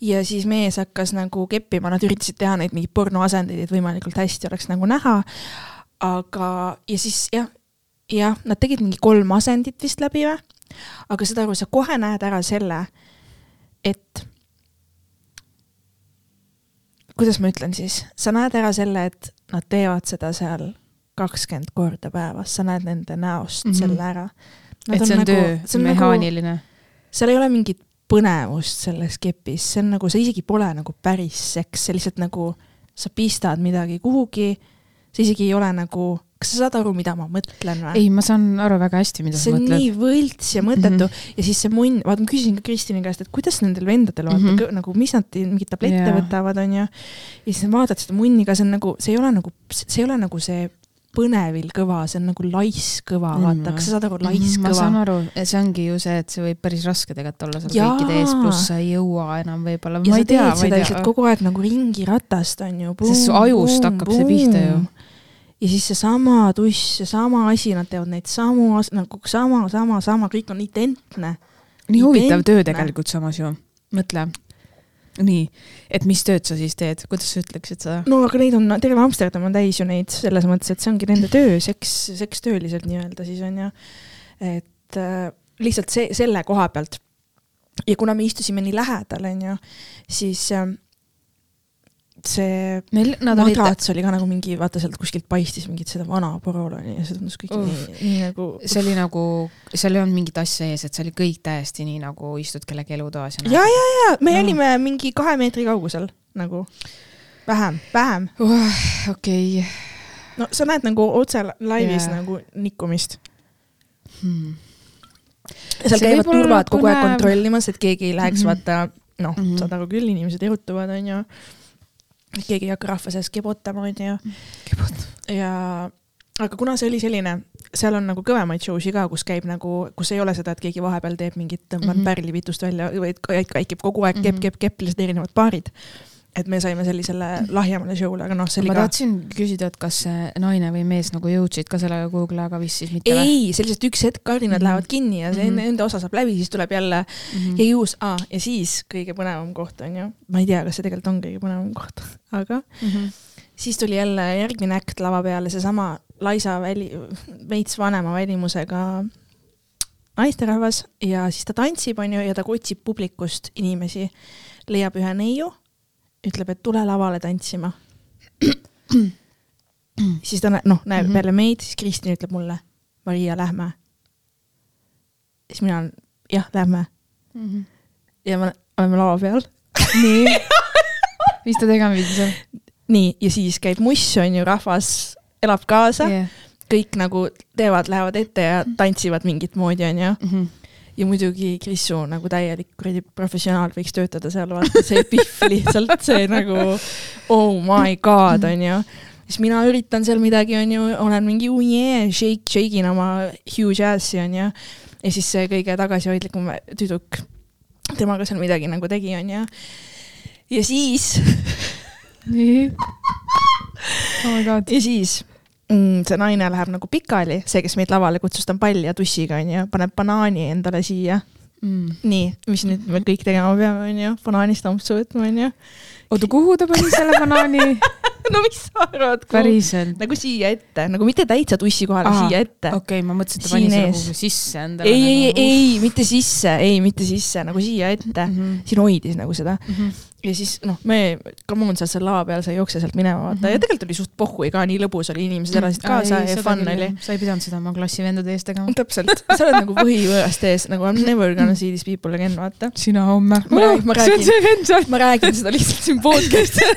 ja siis mees hakkas nagu keppima, nad üritasid teha neid mingeid pornoasendeid, et võimalikult hästi oleks nagu näha. aga, ja siis jah, jah, nad tegid mingi kolm asendit vist läbi või? aga saad aru, sa kohe näed ära selle, et kuidas ma ütlen siis, sa näed ära selle, et nad teevad seda seal kakskümmend korda päevas, sa näed nende näost mm -hmm. selle ära.
et see on nagu, töö, see on nagu mehaaniline nagu,.
seal ei ole mingit põnevust selles kepis, see on nagu, see isegi pole nagu päris seks, see lihtsalt nagu sa pistad midagi kuhugi, see isegi ei ole nagu kas sa saad aru, mida ma mõtlen või?
ei, ma saan aru väga hästi, mida sa mõtled.
see on nii võlts ja mõttetu mm -hmm. ja siis see munn, vaata ma küsisin ka Kristini käest, et kuidas nendel vendadel vaata mm -hmm. nagu, mis nad mingeid tablette yeah. võtavad, onju. ja siis vaatad seda munni ka, see on nagu, see ei ole nagu, see ei ole nagu see põnevil kõva, see on nagu laiskõva mm, vaata, kas sa saad aru, laiskõva?
ma saan aru, see ongi ju see, et see võib päris raske tegelikult olla seal kõikide ees, pluss sa ei jõua enam võib-olla.
ja sa tea, teed seda lihtsalt kogu aeg nagu ringiratast on ju.
sest su ajust hakkab see pihta ju
ja siis seesama tuss, seesama asi, nad teevad neid samu, nagu sama, sama, sama, kõik on identne.
nii huvitav töö tegelikult samas ju, mõtle. Nii, et mis tööd sa siis teed, kuidas sa ütleksid seda?
no aga neid on, terve Amsterdam on täis ju neid, selles mõttes, et see ongi nende töö, seks, sekstöölised nii-öelda siis on ju. et äh, lihtsalt see, selle koha pealt. ja kuna me istusime nii lähedal, on ju, siis äh, see Meil, madrats olid... oli ka nagu mingi, vaata sealt kuskilt paistis mingit seda vana poroloni ja see tundus kõik uh, nii, nii nagu.
see oli nagu, seal ei olnud mingit asja ees, et see oli kõik täiesti nii nagu istud kellegi elutoas.
ja, ja, ja me mm. olime mingi kahe meetri kaugusel nagu, vähem, vähem
uh,. okei okay..
no sa näed nagu otse laivis yeah. nagu nikkumist hmm.. seal see käivad turvad kogu aeg kontrollimas, et keegi ei läheks mm -hmm. vaata, noh mm -hmm., saad aru küll, inimesed erutavad, onju keegi ei hakka rahva seas kebotama, onju. ja, aga kuna see oli selline, seal on nagu kõvemaid show si ka, kus käib nagu, kus ei ole seda, et keegi vahepeal teeb mingit, tõmban mm -hmm. pärlipitust välja, vaid käib kogu aeg kepp, kepp, kepp, lihtsalt erinevad paarid et me saime sellisele lahjemale show'le, aga noh, see oli
ma ka. ma tahtsin küsida, et kas naine või mees nagu jõudsid ka sellega kuhugile, aga vist siis mitte
ei, lihtsalt üks hetk kardinad mm -hmm. lähevad kinni ja see mm -hmm. nende osa saab läbi, siis tuleb jälle mm -hmm. ja juhus ah,, ja siis kõige põnevam koht on ju, ma ei tea, kas see tegelikult on kõige põnevam koht, aga mm -hmm. siis tuli jälle järgmine äkt lava peale, seesama laisa väli, veits vanema välimusega naisterahvas ja siis ta tantsib, onju, ja ta otsib publikust inimesi, leiab ühe neiu ütleb, et tule lavale tantsima. siis ta noh, näeb mm -hmm. peale meid, siis Kristjan ütleb mulle, Maria, lähme. siis mina olen, jah, lähme mm. -hmm. ja me oleme lava peal.
nii mis ta tegema pidi seal?
nii, ja siis käib muss, on ju, rahvas elab kaasa yeah., kõik nagu teevad, lähevad ette ja tantsivad mingit moodi, on ju mm. -hmm ja muidugi Krisu nagu täielik kuradi professionaal võiks töötada seal, vaata see pihv lihtsalt, see nagu oh my god, onju. siis mina üritan seal midagi, onju, olen mingi oh yeah, shake, shake in oma huge ass'i, onju. ja siis see kõige tagasihoidlikum tüdruk, temaga seal midagi nagu tegi, onju. ja siis
nii oh my god.
ja siis mm, see naine läheb nagu pikali, see, kes meid lavale kutsus, ta on pall ja tussiga, onju, paneb banaani endale siia mm.. nii, mis nüüd me kõik tegema peame, onju, banaanist ampsu võtma, onju.
oota, kuhu ta pani selle banaani
no mis sa arvad?
päriselt?
nagu siia ette, nagu mitte täitsa tussi kohale, siia ette.
okei okay,, ma mõtlesin, et ta pani selle kuhugi sisse endale.
ei, ei, ei, ei, mitte sisse, ei, mitte sisse, nagu siia ette mm. -hmm. siin hoidis nagu seda mm. -hmm ja siis noh, me, come on, sa seal lava peal, sa ei jookse sealt minema, vaata mm -hmm. ja tegelikult oli suht pohhui ka, nii lõbus oli, inimesed elasid kaasa ja fun oli.
sa ei pidanud seda oma klassivendade ees tegema.
täpselt, sa oled nagu põhivõõraste ees, nagu I m never gonna see these people again, vaata.
sina homme.
ma räägin, ma räägin, seda lihtsalt siin podcast'is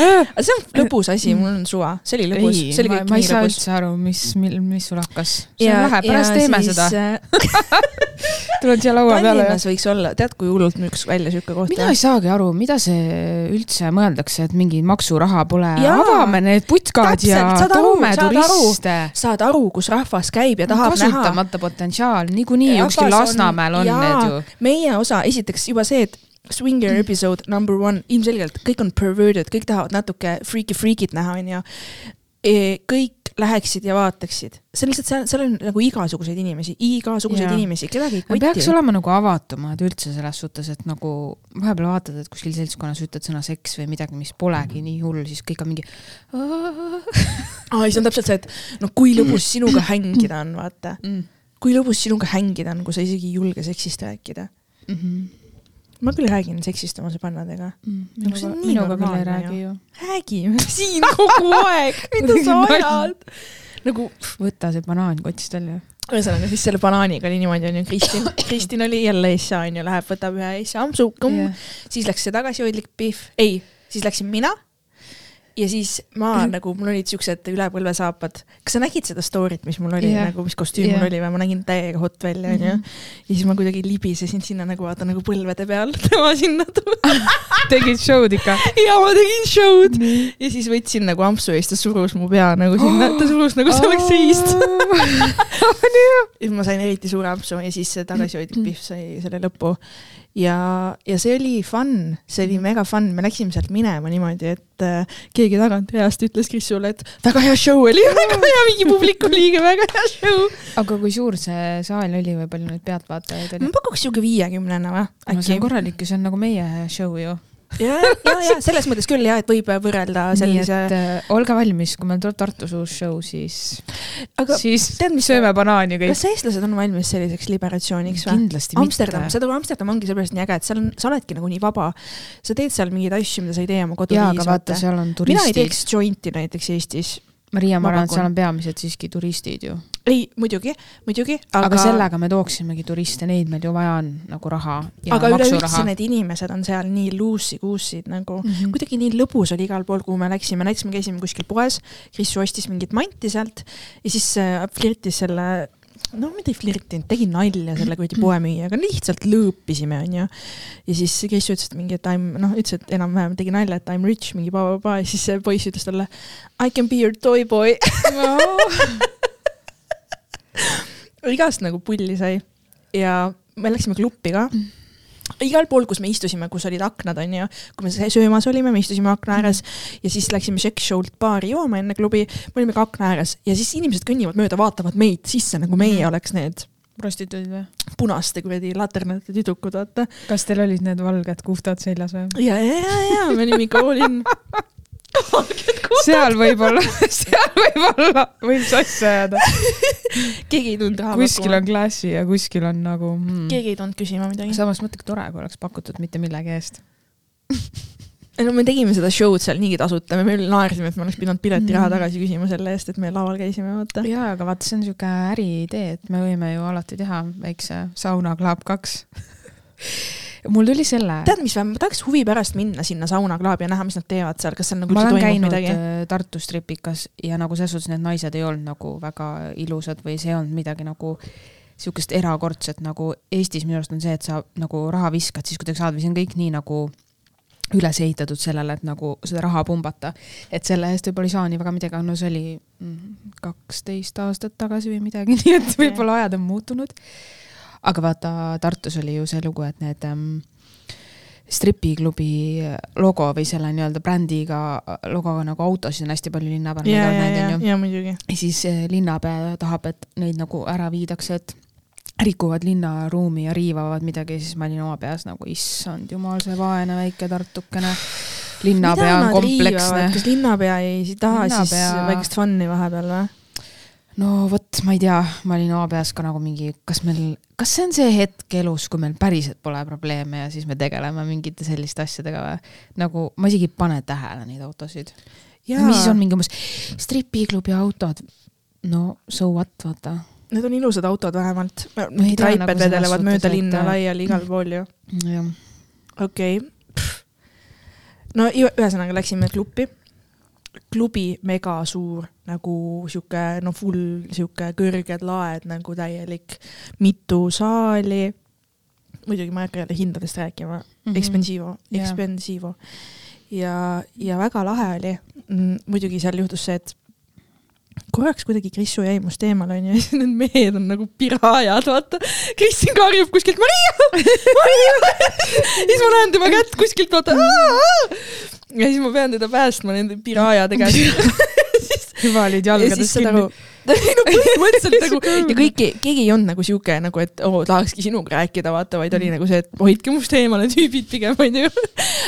aga see on lõbus asi, mul on suva, see oli lõbus, see oli kõik nii lõbus.
ma ei saa üldse aru, mis, mis sul hakkas. see on lahe, pärast teeme siis... seda tuled siia laua peale.
Tallinnas võiks olla, tead, kui hullult müüks välja siuke koht.
mina ei saagi aru, mida see üldse mõeldakse, et mingi maksuraha pole. avame need putkad ja toome turiste.
saad aru, kus rahvas käib ja tahab
näha. kasutamata potentsiaal, niikuinii kuskil Lasnamäel on, on need ju.
meie osa, esiteks juba see, et Swinger episode number one, ilmselgelt kõik on perverted, kõik tahavad natuke freaky freak'it näha, onju. E, kõik läheksid ja vaataksid, see on lihtsalt, seal, seal on nagu igasuguseid inimesi, igasuguseid ja. inimesi, kedagi ei
koti. peaks olema nagu avatumad üldse selles suhtes, et nagu vahepeal vaatad, et kuskil seltskonnas ütled sõna seks või midagi, mis polegi nii hull, siis kõik on mingi.
aa, see on täpselt see, et no kui lõbus sinuga hängida on, vaata mm.. kui lõbus sinuga hängida on, kui sa isegi ei julge seksist rääkida mm. -hmm ma küll räägin seksist oma sõbrannadega
mm,.
Nagu
minuga, minuga küll ei räägi ju.
räägime siin kogu aeg, mida sa ajad? nagu
võta see banaan kotist välja.
ühesõnaga siis selle banaaniga oli niimoodi onju, Kristin, Kristin oli jälle Essa onju, läheb, võtab ühe Essa ampsu, yeah. siis läks see tagasihoidlik pihv, ei, siis läksin mina ja siis ma mm. nagu, mul olid siuksed üle põlve saapad. kas sa nägid seda story't, mis mul oli yeah. nagu, mis kostüüm yeah. mul oli või ma nägin täiega hot välja, onju. Mhm. ja siis ma kuidagi libisesin sinna nagu vaata nagu põlvede peal, tema sinna
tegid show'd ikka?
ja ma tegin show'd mm. ja siis võtsin nagu ampsu ja siis ta surus mu pea nagu sinna, ta surus nagu see oleks seist ja siis ma sain eriti suure ampsu ja siis tagasihoidlik pihv sai selle lõpu ja, ja see oli fun, see oli mega fun, me läksime sealt minema niimoodi, et äh, keegi tagantreast ütles Krisule, et väga hea show oli, väga hea, mingi publiku liige, väga hea show.
aga kui suur see saal oli või palju neid pealtvaatajaid oli?
ma pakuks sihuke viiekümnene või?
no see on korralik ju, see on nagu meie show ju
ja, ja, ja selles mõttes küll ja, et võib võrrelda sellise.
Äh, olge valmis, kui meil tuleb Tartus uus show, siis, siis tead, mis sööme banaani kõik.
kas eestlased on valmis selliseks liberatsiooniks või?
kindlasti
Amsterdam,
mitte.
seda Amsterdam ongi sellepärast nii äge, et seal on, sa oledki nagu nii vaba. sa teed seal mingeid asju, mida sa ei tee oma koduriigis.
jaa, aga vaata, seal on turistid.
mina ei teeks jointi näiteks Eestis
Maria, ma arvan, et seal on peamiselt siiski turistid ju.
ei, muidugi, muidugi, aga.
aga sellega me tooksimegi turiste, neid meil ju vaja on nagu raha.
aga üleüldse need inimesed on seal nii loosey-goosey'd nagu mm, -hmm. kuidagi nii lõbus oli igal pool, kuhu me läksime, näiteks me käisime kuskil poes, Krissu ostis mingit manti sealt ja siis äh, flirtis selle no mitte ei flirtinud, tegin nalja selle kuradi poemüüjaga, lihtsalt lõõpisime, onju. ja siis Kris ütles, et mingi, et I m, noh, ütles, et enam-vähem tegi nalja, et I m rich, mingi pa-pa-pa ja siis see poiss ütles talle I can be your toy boy. No. igast nagu pulli sai. Ja me läksime kluppi ka. Mm igal pool, kus me istusime, kus olid aknad, onju, kui me söömas olime, me istusime akna ääres ja siis läksime Check Show'lt baari jooma enne klubi, me olime ka akna ääres ja siis inimesed kõnnivad mööda, vaatavad meid sisse, nagu meie mm. oleks need
prostituudid või?
punaste kuradi laternate tüdrukud, vaata.
kas teil olid need valged kuhtad seljas või?
ja, ja, ja, ja me olime ikka all in
seal võib-olla, seal võib-olla võib sassi ajada.
keegi ei tulnud raha
kuskil on klassi ja kuskil on nagu
hmm.. keegi ei tulnud küsima midagi.
samas mõtle, kui tore, kui oleks pakutud mitte millegi eest
ei no me tegime seda show'd seal niigi tasuta, me veel naersime, et me oleks pidanud piletiraha mm. tagasi küsima selle eest, et me laval käisime, vaata.
jaa, aga vaata, see on niisugune äriidee, et me võime ju alati teha väikse sauna Club kaks mul tuli selle.
tead, mis või, ma tahaks huvi pärast minna sinna saunaklaabi ja näha, mis nad teevad seal, kas seal nagu
ma olen käinud midagi? Äh, Tartus Tripikas ja nagu selles suhtes need naised ei olnud nagu väga ilusad või see ei olnud midagi nagu sihukest erakordset nagu Eestis minu arust on see, et sa nagu raha viskad siis, kui sa saad või see on kõik nii nagu üles ehitatud sellele, et nagu seda raha pumbata. et selle eest võib-olla ei saa nii väga midagi, no see oli mm, kaksteist aastat tagasi või midagi, nii et võib-olla ajad on muutunud aga vaata, Tartus oli ju see lugu, et need ähm, stripiklubi logo või selle nii-öelda brändiga logoga nagu autosid on hästi palju linna peal.
ja, ja, ja, ja muidugi.
ja siis äh, linnapea tahab, et neid nagu ära viidakse, et rikuvad linnaruumi ja riivavad midagi, siis ma olin oma peas nagu issand jumal, see vaene väike Tartukene. linnapea on kompleksne.
kas linnapea ei taha linnapea... siis väikest fun'i vahepeal või?
no vot, ma ei tea, ma olin oma peas ka nagu mingi, kas meil, kas see on see hetk elus, kui meil päriselt pole probleeme ja siis me tegeleme mingite selliste asjadega või? nagu ma isegi ei pane tähele neid autosid. mis siis on mingi umbes stripiklubi autod? no so what, vaata.
Need on ilusad autod vähemalt. mingid raiped nagu vedelevad mööda linna et... laiali igal pool ju. okei no ühesõnaga läksime klubi klubi mega suur nagu sihuke no full sihuke kõrged laed nagu täielik, mitu saali. muidugi ma ei hakka jälle hindadest rääkima mm, -hmm. Expensivo yeah., Expensivo. ja, ja väga lahe oli. Mm, muidugi seal juhtus see, et korraks kuidagi Krissu jäi must eemale onju ja siis need mehed on nagu piraajad, vaata. Kristin karjub kuskilt Maria, Maria. siis ma näen tema kätt kuskilt, vaata ja siis ma pean teda päästma nende piraajade käest
juba olid
ja
jalgades kinni
aru, no põhimõtteliselt nagu ja kõik, keegi ei olnud nagu sihuke nagu, et oo, tahakski sinuga rääkida, vaata, vaid oli nagu see, et hoidke must eemale tüübid pigem, onju.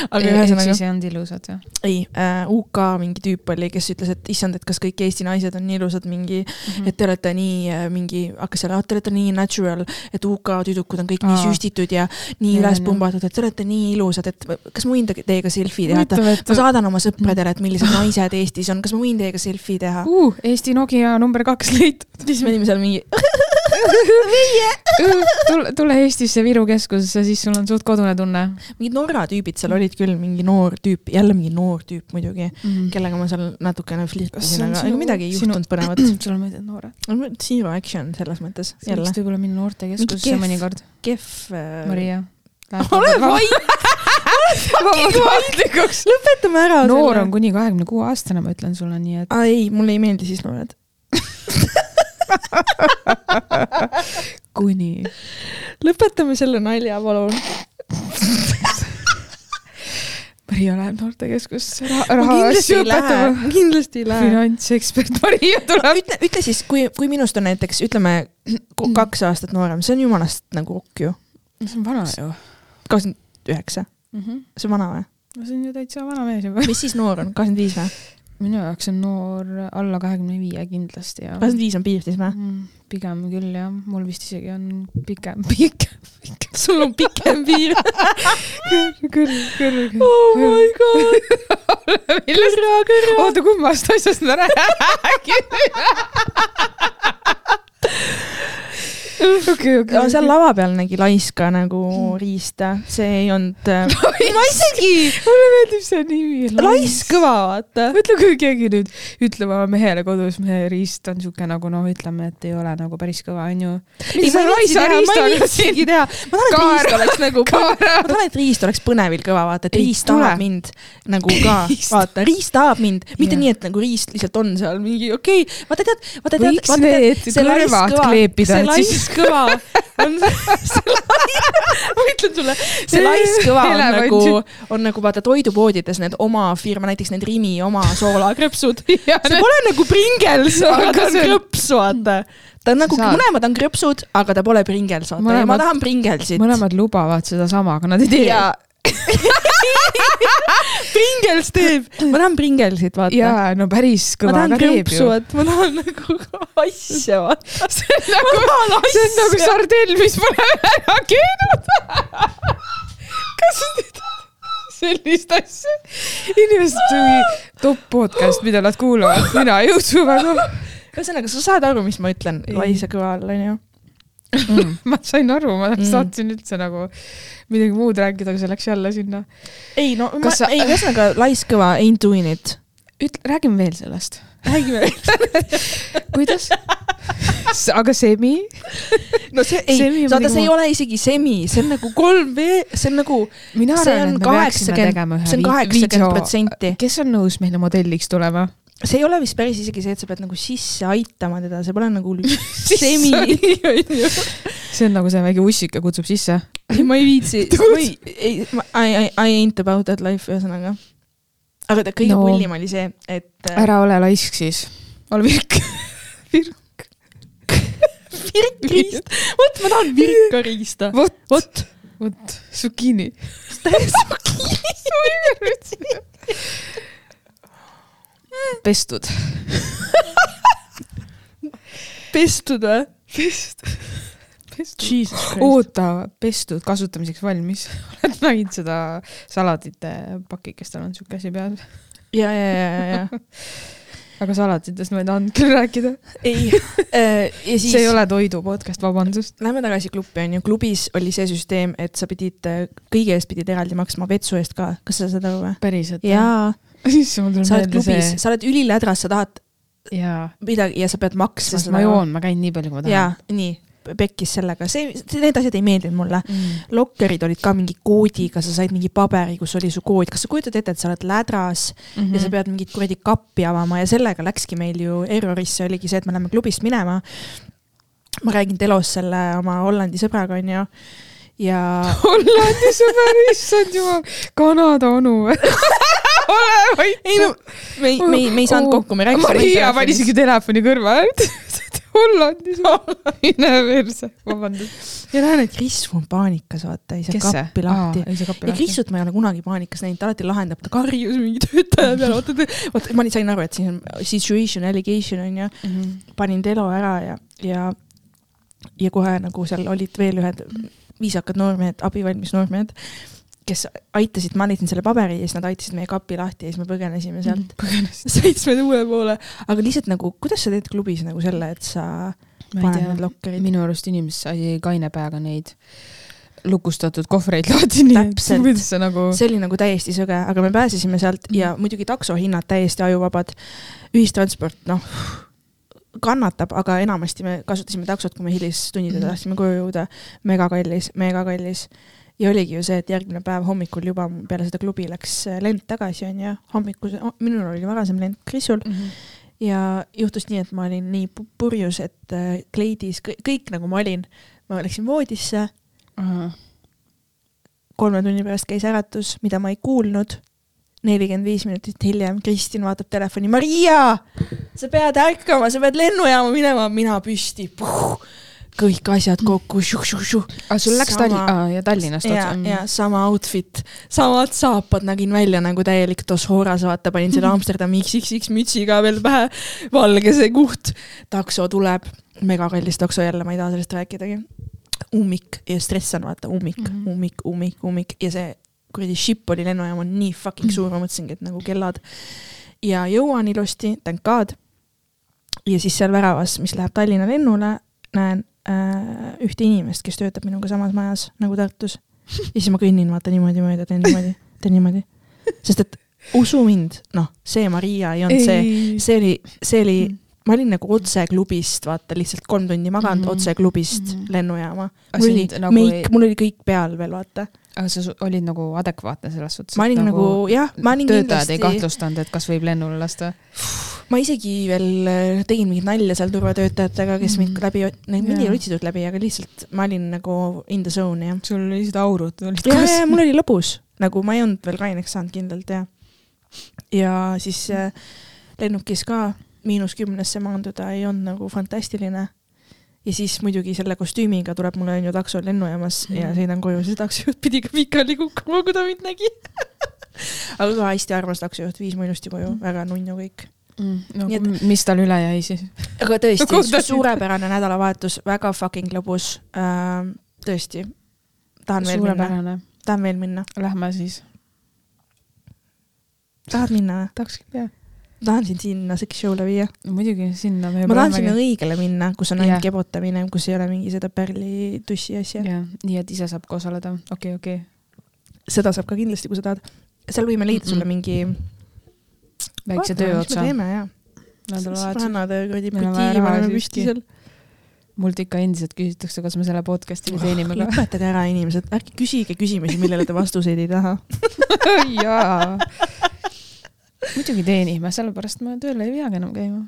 aga ühesõnaga,
siis ei olnud ilusad jah
ei äh,, UK mingi tüüp oli, kes ütles, et issand, et kas kõik Eesti naised on nii ilusad, mingi
mm? -hmm.
et te olete nii äh, mingi, hakkas seal, te olete nii natural, et UK tüdrukud on kõik nii
Aa.
süstitud ja nii üles pumbatud, et te olete nii ilusad, et kas ma võin te- teiega selfie teha, et ma saadan oma sõpradele, et millised naised Eestis on, kas ma võin teiega selfie teha?
uh, Eesti Nokia number kaks leitud.
siis me olime seal mingi,
tule, tule Eestisse Viru keskusesse, siis sul on suht kodune tunne
mingid Norra tüübid seal olid küll, mingi noor tüüp, jälle mingi noor tüüp muidugi,
mm..
kellega ma seal natukene flirtisin,
on
aga ega midagi ei juhtunud põnevat.
sulle meeldivad noored?
Zero action selles mõttes,
võiks. võib-olla minna noortekeskusesse mõnikord.
kehv äh....
Maria.
ole vait,
vabandust.
lõpetame ära
noor on. kuni kahekümne kuue aastane, ma ütlen sulle nii, et
ei, mulle ei meeldi siis noored.
kuni.
lõpetame selle nalja, palun.
Maria läheb noortekeskusesse raha
kindlasti
asju
ei lähe
õpetama.,
kindlasti ei lähe.
finantsekspert Maria tuleb.
ütle, ütle siis, kui, kui minust on näiteks, ütleme ko- kaks aastat noorem, see on jumalast nagu okk ju.
see on vana ju
kakskümmend üheksa,
mm. -hmm.
see on vana või?
no see on ju täitsa vana mees juba.
mis siis noor on, kakskümmend viis või?
Minu jaoks on noor alla kahekümne viie kindlasti ja
kakskümmend viis on piir siis või?
mm, pigem küll jah, mul vist isegi on pikem, pikem, pikem.
sul on pikem piir.
küll, küll, küll.
oh my god. kõrra, kõrra.
oota, kummast asjast me räägime? okei, okei.
seal lava peal nägi laiska nagu riista, see ei olnud. ma isegi,
mulle meeldib see nimi.
laiskõva, vaata.
mõtle, kui keegi nüüd ütleb oma mehele kodus, mehe riist on siuke nagu noh, ütleme, et ei ole nagu päris kõva, onju.
ma ei viitsigi teha. ma tahan, et riist oleks nagu, ma tahan, et riist oleks põnevil kõva, vaata, et riist tahab mind nagu ka, vaata, riist tahab mind, mitte nii, et nagu riist lihtsalt on seal mingi okei okay., vaata tead, vaata tead,
võiks need kõrvad kleepida, et siis
laiskõva on, ma ütlen sulle, see laiskõva on nagu, on nagu vaata toidupoodides need oma firma, näiteks need Rimi oma soolakrõpsud. See pole nagu Pringles, aga ta on krõps, vaata. ta on nagu, mõlemad on krõpsud, aga ta pole Pringles, vaata. ja ma tahan Pringlesit.
mõlemad lubavad sedasama, aga nad ei tee.
Ja Pringles teeb, ma tahan Pringlesit, vaata.
jaa, no päris
ma
kõva
tahan
ka teeb
krõpsu,
ju.
vaata, ma tahan nagu asja, vaata.
see on nagu, see on nagu sardell, mis pole ära keenud. kas nüüd sellist asja? inimesed, top podcast, mida nad kuulavad, mina ei usu väga
ühesõnaga, sa saad aru, mis ma ütlen laisa kõva all, onju.
mm. ma sain aru, ma
Mm.
tahtsin üldse nagu midagi muud rääkida, aga see läks jälle sinna.
ei no,
Kas sa-
ei ühesõnaga laiskõva ain't doing it.
ütle, räägime veel sellest.
räägime.
kuidas? aga semi?
no see ei vaata, see ei ole isegi semi, see on nagu kolm V, see on nagu,
mina arvan, et me peaksime tegema ühe video, kes on nõus meile modelliks tulema?
See ei ole vist päris isegi see, et sa pead nagu sisse aitama teda, see pole nagu semi,
see on nagu see väike ussike kutsub sisse.
ma ei viitsi, ma ei, ei, I, I, I ain't about that life, ühesõnaga. aga ta kõige
No.
no. pullim oli see, et äh,
ära ole laisk siis. ole virk. virk.
virkriist, vot ma tahan virkariista.
vot,
vot,
vot, zucchini. pestud.
pestud või?
pestud. pestud.
Jesus Christ.
oota, pestud, kasutamiseks valmis. oled näinud seda saladite pakikest, tal on siuke asi peal.
ja, ja, ja, ja, ja.
aga salatitest ma ei tahtnud küll rääkida.
ei, ja siis
see ei ole toidu podcast, vabandust.
Lähme tagasi klubi onju, klubis oli see süsteem, et sa pidid, kõige eest pidid eraldi maksma vetsu eest ka, kas sa saad aru või?
päriselt?
jaa,
issand, mul
sa
tuleb meelde see.
sa oled ülilädras, sa tahad
jaa,
midagi ja sa pead maksma
sest ma. joon, ma käin nii palju, kui ma
jaa
tahan.,
nii, pekkis sellega, see, need asjad ei meeldinud mulle.
mm..
lokkerid olid ka mingi koodiga, sa said mingi paberi, kus oli su kood, kas sa kujutad ette, et sa oled lädras mm
Mhm.
-hmm. ja sa pead mingit kuradi kappi avama ja sellega läkski meil ju errorisse, oligi see, et me läheme klubist minema. ma räägin telos selle oma Hollandi sõbraga, onju. ja
Hollandi sõber, issand jumal, Kanada onu. ole
ei no me ei, me ei, me ei saanud kokku, me rääkisime.
Maria pani isegi telefoni kõrvale. Hollandis, mine perse, vabandust.
ja näen, et Kris on paanikas, vaata, ei saa kappi lahti. ja. Krissut ma ei ole kunagi paanikas näinud, ta alati lahendab, ta karjus mingi töötaja peale, vaata, vaata, ma sain aru, et siin on situation allegation on ju,
Mhm.
panin Telo ära ja, ja, ja kohe nagu seal olid veel ühed viisakad noormehed, abivalmis noormehed, kes aitasid, ma andsin selle paberi ja siis nad aitasid meie kapi lahti ja siis me põgenesime
Mhm.
sealt
põgenes.
seitsme tuule poole, aga lihtsalt nagu, kuidas sa teed klubis nagu selle, et sa paned need lokkerid?
minu arust inimesed sai kaine peaga neid lukustatud kohvreid lahti, nii et
Täpselt.
kuidas sa nagu.
see oli nagu täiesti sõge, aga me pääsesime sealt ja muidugi taksohinnad täiesti ajuvabad. ühistransport, noh, kannatab, aga enamasti me kasutasime taksot, kui me hilistundidel
Mhm.
tahtsime koju jõuda. mega kallis, mega kallis. Ja oligi ju see, et järgmine päev hommikul juba peale seda klubi läks lend tagasi, onju. hommikul, minul oli varasem lend Krisul
Mhm.
ja juhtus nii, et ma olin nii pu- purjus, et äh, kleidis, kõik nagu ma olin, ma läksin voodisse, kolme tunni pärast käis äratus, mida ma ei kuulnud. nelikümmend viis minutit hiljem Kristin vaatab telefoni, Maria, sa pead ärkama, sa pead lennujaama minema, mina püsti. Kõik asjad kokku,
aga sul läks
Sama-
Tallinn, ja Tallinnast
ja,
otsa.
ja sama outfit, samad saapad, nägin välja nagu täielik Toshoras, vaata, panin selle Amsterdami XXX mütsi ka veel pähe, valge see kuht. takso tuleb, megakallis takso jälle, ma ei taha sellest rääkidagi. ummik ja stress on vaata, ummik mm,
Mhm.
-hmm. ummik, ummik, ummik ja see kuradi ship oli lennujaam on nii fucking suur, ma mõtlesingi, et nagu kellad. ja jõuan ilusti, thank god. ja siis seal väravas, mis läheb Tallinna lennule, näen äh, ühte inimest, kes töötab minuga samas majas nagu Tartus. ja siis ma kõnnin vaata niimoodi mööda, teen niimoodi, teen niimoodi. sest et usu mind, noh, see Maria ei olnud see, see oli, see oli, ma olin nagu otse klubist, vaata lihtsalt kolm tundi maganud mm. -hmm. otse klubist mm. -hmm. lennujaama. Mul oli nagu meik
ei-,
mul oli kõik peal veel, vaata.
Aga sa olid nagu adekvaatne selles suhtes.
ma olin nagu, jah, ma olin
töötajad ei
kindlasti,
kahtlustanud, et kas võib lennule lasta.
ma isegi veel äh, tegin mingit nalja seal turvatöötajatega, kes mind
Mhm.
läbi, mind ei otsitud läbi, aga lihtsalt ma olin nagu in the zone jah.
sul oli lihtsalt aurud olid
ja, ja mul oli lõbus, nagu ma ei olnud veel kaineks saanud kindlalt ja, ja siis äh, lennukis ka miinus kümnesse maanduda ei olnud nagu fantastiline. Ja siis muidugi selle kostüümiga tuleb mulle on ju takso lennujaamas mm. ja
Mhm.
sõidan koju, siis taksojuht pidi ka pikali kukkuma, kui ta mind nägi. aga ka hästi armas taksojuht, viis mu ilusti koju, väga nunnu kõik.
mm,. no et... mis tal üle jäi siis?
aga tõesti suurepärane nädalavahetus, väga fucking lõbus äh,. tõesti, tahan veel minna, tahan veel minna,
Lähme siis.
tahad minna või?
tahaks küll jah.
tahan sind sinna seksi-show'le viia.
no muidugi sinna me
ma tahan sinna õigele minna, kus on ainult
Jah.
kebotamine, kus ei ole mingi seda pärlitussi asja.
jah, nii et ise saab ka osaleda, okei, okei.
seda saab ka kindlasti, kui sa tahad. seal võime leida sulle mingi.
väikse töö otsa.
teeme jaa. sõbrannad kuradi
raha
paneme püsti seal.
mult ikka endiselt küsitakse, kas me selle podcast'i teenime ka.
lõpetage ära, inimesed, ärge küsige küsimusi, millele te vastuseid ei taha.
jaa. Muidugi teenime, sellepärast ma tööle ei peagi enam käima.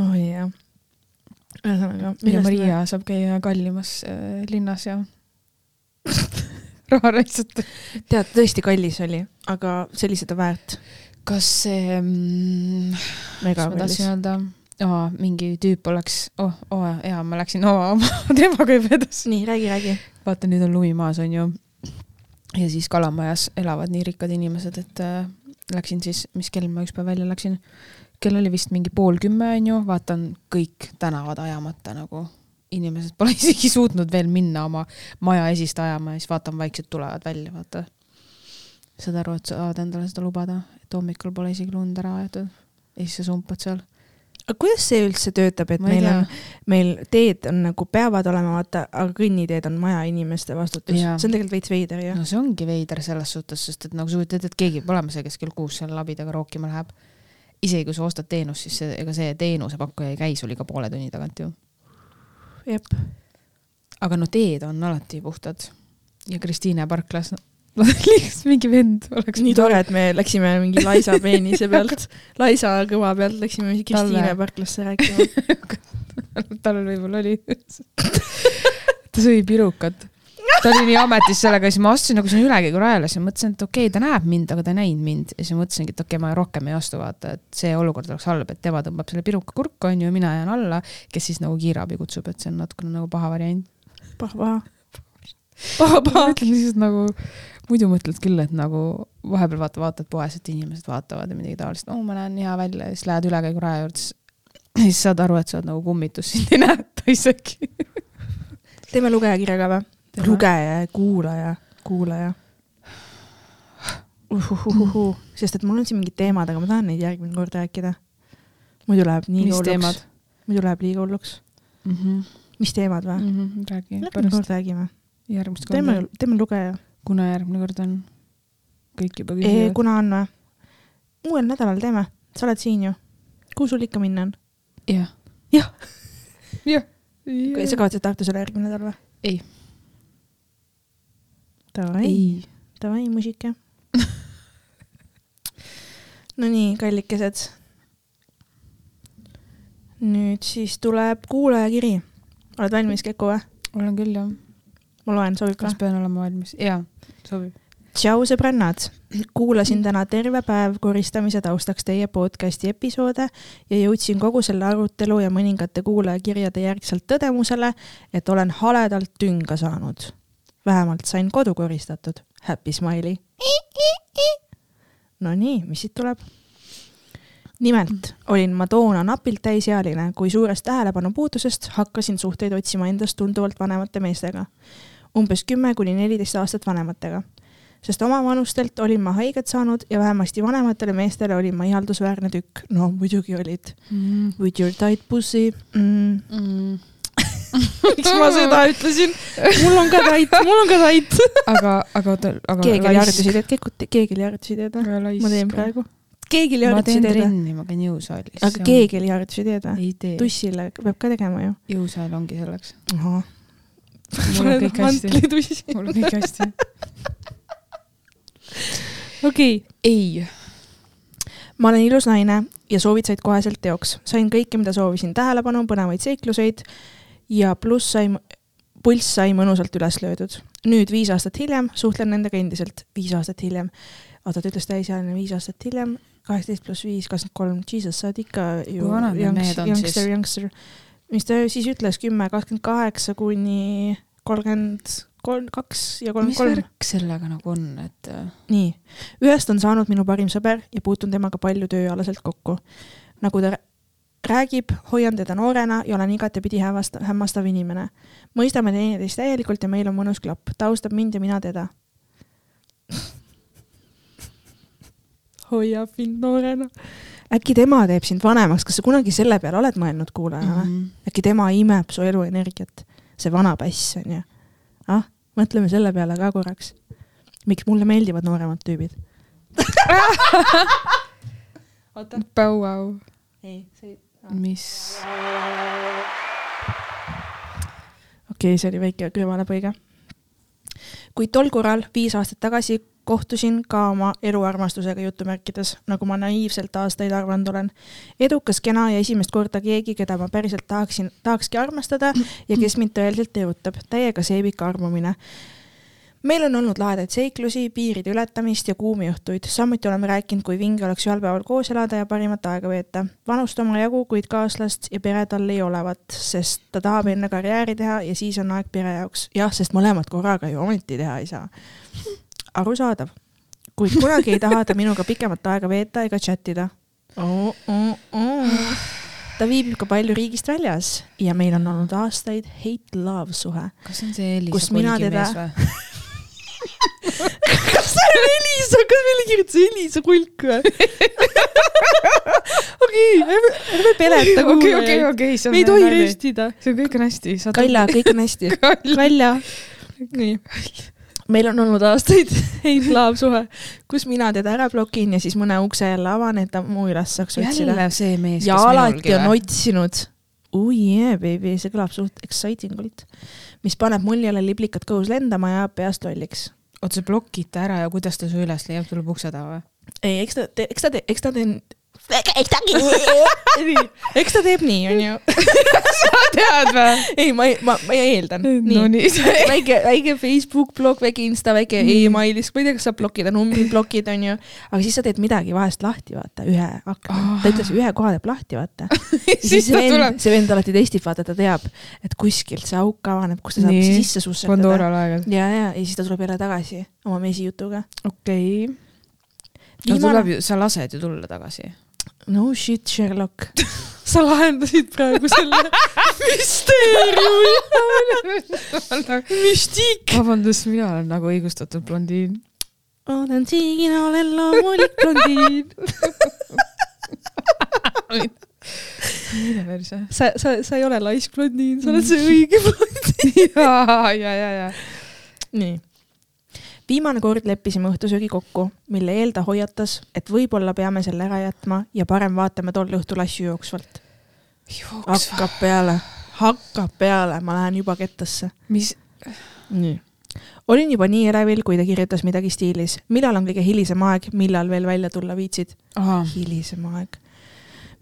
oh jaa. ühesõnaga.
ja Maria saab käia kallimas äh, linnas ja raha raisata.
tead, tõesti kallis oli, aga see oli seda väärt.
kas see mm,, mis ma tahtsin. öelda oh,, mingi tüüp oleks, oh, oh jaa, ma läksin oh, oma temaga juba edasi.
nii, räägi, räägi.
vaata, nüüd on lumi maas, onju. ja siis Kalamajas elavad nii rikkad inimesed, et äh, läksin siis, mis kell ma üks päev välja läksin. kell oli vist mingi pool kümme, onju, vaatan kõik tänavad ajamata nagu. inimesed pole isegi suutnud veel minna oma maja esist ajama ja siis vaatan, vaikselt tulevad välja, vaata. saad aru, et saad endale seda lubada, et hommikul pole isegi lund ära aetud ja siis sa sumpad seal.
Aga kuidas see üldse töötab, et meil on, meil teed on nagu peavad olema, vaata, aga kõnniteed on majainimeste vastutus. See on tegelikult veits veider ju.
no see ongi veider selles suhtes, sest et nagu sa kujutad ette, et keegi peab olema see, kes kell kuus seal labidaga rookima läheb. isegi kui sa ostad teenust, siis see, ega see teenusepakkuja ei käi sul iga poole tunni tagant ju.
jep.
aga no teed on alati puhtad. ja Kristiine parklas, lihtsalt mingi vend oleks
nii tore, et me läksime mingi Laisa peenise pealt, Laisa kõva pealt läksime Kristiine parklasse rääkima.
tal võib-olla oli. ta sõi pirukat. ta oli nii ametis sellega siis ma astusin nagu sinna ülekäigurajale, siis ma mõtlesin, et okei okay,, ta näeb mind, aga ta ei näinud mind ja siis mõtlesingi, et okei okay,, ma rohkem ei astu, vaata, et see olukord oleks halb, et tema tõmbab selle piruka kurku, onju, mina jään alla, kes siis nagu kiirabi kutsub, et see on natukene nagu paha variant.
paha, paha. paha, paha.
ütlen lihtsalt nagu, muidu mõtled küll, et nagu vahepeal vaata, vaatad poes, et inimesed vaatavad ja midagi taolist, oo, ma näen hea välja ja siis lähed ülekäiguraja juurde, siis saad aru, et sa oled nagu kummitus, sind ei näeta isegi
teeme lugejakirja ka või? lugeja ja kuulaja, kuulaja. uhuhuhuhu, sest et mul on siin mingid teemad, aga ma tahan neid järgmine kord rääkida. muidu läheb nii hulluks. muidu läheb liiga hulluks
mm. -hmm.
mis teemad või
mm? -hmm, räägi.
järgmine kord räägime.
järgmist korda.
teeme, teeme lugeja.
Kuna järgmine kord on? kõik juba
küsivad. kuna on või? uuel nädalal teeme, sa oled siin ju. kuhu sul ikka minna on?
jah.
jah.
jah.
sa kavatsed Tartus olla järgmine nädal või?
ei
Davai, davai, muusika Nonii, kallikesed. nüüd siis tuleb kuulajakiri. oled valmis, Keku või?
olen küll, jah.
Ma loen, sobib
ka? kas pean olema valmis? jaa, sobib.
tšau, sõbrannad. kuulasin täna terve päev koristamise taustaks teie podcasti episoode ja jõudsin kogu selle arutelu ja mõningate kuulajakirjade järgselt tõdemusele, et olen haledalt tünga saanud vähemalt sain kodu koristatud. Happy smiley. Nonii, mis siit tuleb? nimelt olin ma toona napilt täisealine, kui suurest tähelepanupuudusest hakkasin suhteid otsima endast tunduvalt vanemate meestega. Umbes kümme kuni neliteist aastat vanematega. sest oma vanustelt olin ma haiget saanud ja vähemasti vanematele meestele olin ma ihaldusväärne tükk. no muidugi olid mm.. With your tight pussy mm.. Mm miks ma seda ütlesin? mul on ka tait, mul on ka tait
aga, aga oota, aga.
keegi oli harjutusideed, keegi oli harjutusideed või? ma teen praegu. keegi oli harjutusideed
või? ma teen trenni, ma käin jõusaalis.
aga keegi oli harjutusideed
või? ei tee.
tussile peab ka tegema ju.
jõusaal ongi selleks.
ahah.
Mul on kõik hästi. mul on kõik hästi.
okei.
ei
ma olen ilus naine ja soovid said koheselt teoks. sain kõike, mida soovisin, tähelepanu, põnevaid seikluseid ja pluss sai, pulss sai mõnusalt üles löödud. nüüd viis aastat hiljem suhtlen nendega endiselt, viis aastat hiljem. oota, ta ütles täisealine viis aastat hiljem, kaheksateist pluss viis, kakskümmend kolm, jesus, sa oled ikka ju youngster, youngster. Mis ta siis ütles, kümme, kakskümmend kaheksa kuni kolmkümmend kolm, kaks ja kolmkümmend kolm.
mis värk sellega nagu on, et? Äh?
nii, ühest on saanud minu parim sõber ja puutun temaga palju tööalaselt kokku. nagu ta räägib, hoian teda noorena ja olen igatepidi hämmastav, hämmastav inimene. mõistame teineteist täielikult ja meil on mõnus klapp, ta austab mind ja mina teda hoiab mind noorena. Äkki tema teeb sind vanemaks, kas sa kunagi selle peale oled mõelnud, kuulaja mm? -hmm. äkki tema imeb su eluenergiat, see vana päss on ju. ah, mõtleme selle peale ka korraks. miks mulle meeldivad nooremad tüübid
oota. Põuau.
ei, see ei
mis?
okei okay,, see oli väike kõrvalepõige. kuid tol korral, viis aastat tagasi, kohtusin ka oma eluarmastusega jutumärkides, nagu ma naiivselt aastaid arvanud olen. edukas, kena ja esimest korda keegi, keda ma päriselt tahaksin, tahakski armastada ja kes mind tõeliselt erutab, täiega seebik armumine meil on olnud lahedaid seiklusi, piiride ületamist ja kuumi õhtuid, samuti oleme rääkinud, kui vinge oleks ühel päeval koos elada ja parimat aega veeta. vanust omajagu, kuid kaaslast ja pere tal ei olevat, sest ta tahab enne karjääri teha ja siis on aeg pere jaoks. jah, sest mõlemat korraga ju ometi teha ei saa. Arusaadav. kuid kunagi ei taha ta minuga pikemat aega veeta ega chat ida oh,. Oh, oh. ta viibib ka palju riigist väljas ja meil on olnud aastaid hate-love suhe.
kas see on see Elisa Kolgi mees või?
kas see on Elisa, kas meile kirjutas Elisa Kulk või? okei, ärme peleta
kuulajaid. okei, okei, okei.
me ei tohi röstida.
see kõik on hästi.
Kalja, kõik on hästi. Kalja. nii meil on olnud aastaid hate love suhe, kus mina teda ära blokin ja siis mõne ukse jälle avan, et ta mu üles saaks otsida.
jälle see mees,
kes alati on otsinud. Oh yeah, baby, see kõlab suht exciting ult. mis paneb mul jälle liblikad kõhus lendama ja peast lolliks
oota, sa blokid ta ära ja kuidas ta su üles leiab, tuleb ukse taha või?
ei, eks ta, eks ta, eks ta eks ta, eks ta teeb nii, onju.
sa tead või?
ei, ma, ma, ma eeldan.
no
nii, väike, väike Facebook blog, väike Insta, väike
Nii.
email, ma ei tea, kas saab blokkida, numbrid blokid onju, aga siis sa teed midagi vahest lahti, vaata, ühe akna
Ah.,
ta ütles ühe koha teeb lahti, vaata.
siis
see vend see vend alati testib, vaata, ta teab, et kuskilt see auk avaneb, kus ta saab
Nii.
sisse sussetada.
Pandora laegas.
ja, ja, ja siis ta tuleb jälle tagasi oma mesijutuga.
okei. no tuleb ju, sa lased ju tulla tagasi.
No shit, Sherlock. sa lahendasid praegu selle müsteeriumi. müstiik.
vabandust, mina olen nagu õigustatud blondiin.
olen siin, olen loomulik blondiin.
mille perse?
sa, sa, sa ei ole laisk blondiin, sa oled see õige blondiin.
ja, ja, ja, ja.
nii. Viimane kord leppisime õhtusöögi kokku, mille eel ta hoiatas, et võib-olla peame selle ära jätma ja parem vaatame tol õhtul asju jooksvalt. hakkab peale, hakkab peale, ma lähen juba kettasse.
mis,
nii. olin juba nii elevil, kui ta kirjutas midagi stiilis, millal on kõige hilisem aeg, millal veel välja tulla viitsid? hilisem aeg.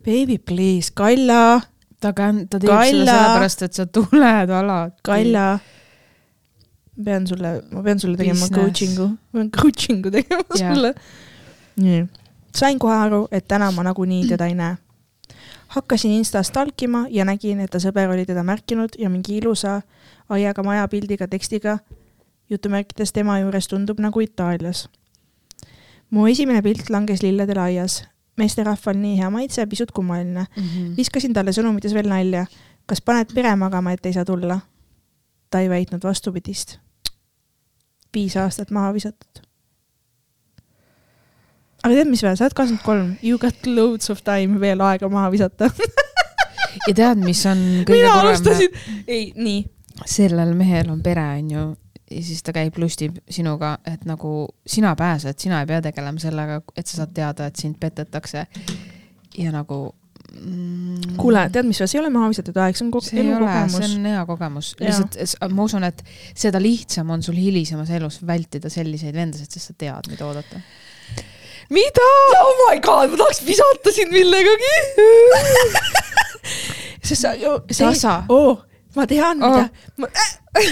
Baby please, Kalla,
ta kän-, ta teeb
Kalla.
seda sellepärast, et sa tuled alati.
Kalla. Pean sulle, ma pean sulle tegema
Business.
coaching'u, ma pean coaching'u tegema
Jah.
sulle. nii, sain kohe aru, et täna ma nagunii teda ei näe. hakkasin Instas talkima ja nägin, et ta sõber oli teda märkinud ja mingi ilusa aiaga maja pildiga tekstiga jutumärkides tema juures tundub nagu Itaalias. mu esimene pilt langes lilledele aias. meesterahval nii hea maitse, pisut kummaline.
Mhm.
viskasin talle sõnumites veel nalja. kas paned pere magama, et ei saa tulla? ta ei väitnud vastupidist. Viis aastat maha visatud. aga tead, mis või, sa oled kakskümmend kolm, you got loads of time veel aega maha visata.
ja tead, mis on kõige
mina
kurvem?
alustasin, ei, nii,
sellel mehel on pere, onju, ja siis ta käib lustib sinuga, et nagu sina pääsed, sina ei pea tegelema sellega, et sa saad teada, et sind petetakse. ja nagu mm,.
kuule, tead, mis see ei ole maha visatud aeg, see on kogu
see ei ole, see on hea kogemus, lihtsalt ma usun, et seda lihtsam on sul hilisemas elus vältida selliseid vendasid, sest sa tead, mida oodata.
mida? oh my god, ma tahaks visata sind millegagi. sest sa ju, see
Tasa.,
oo, ma tean,
Oh.
mida, ma,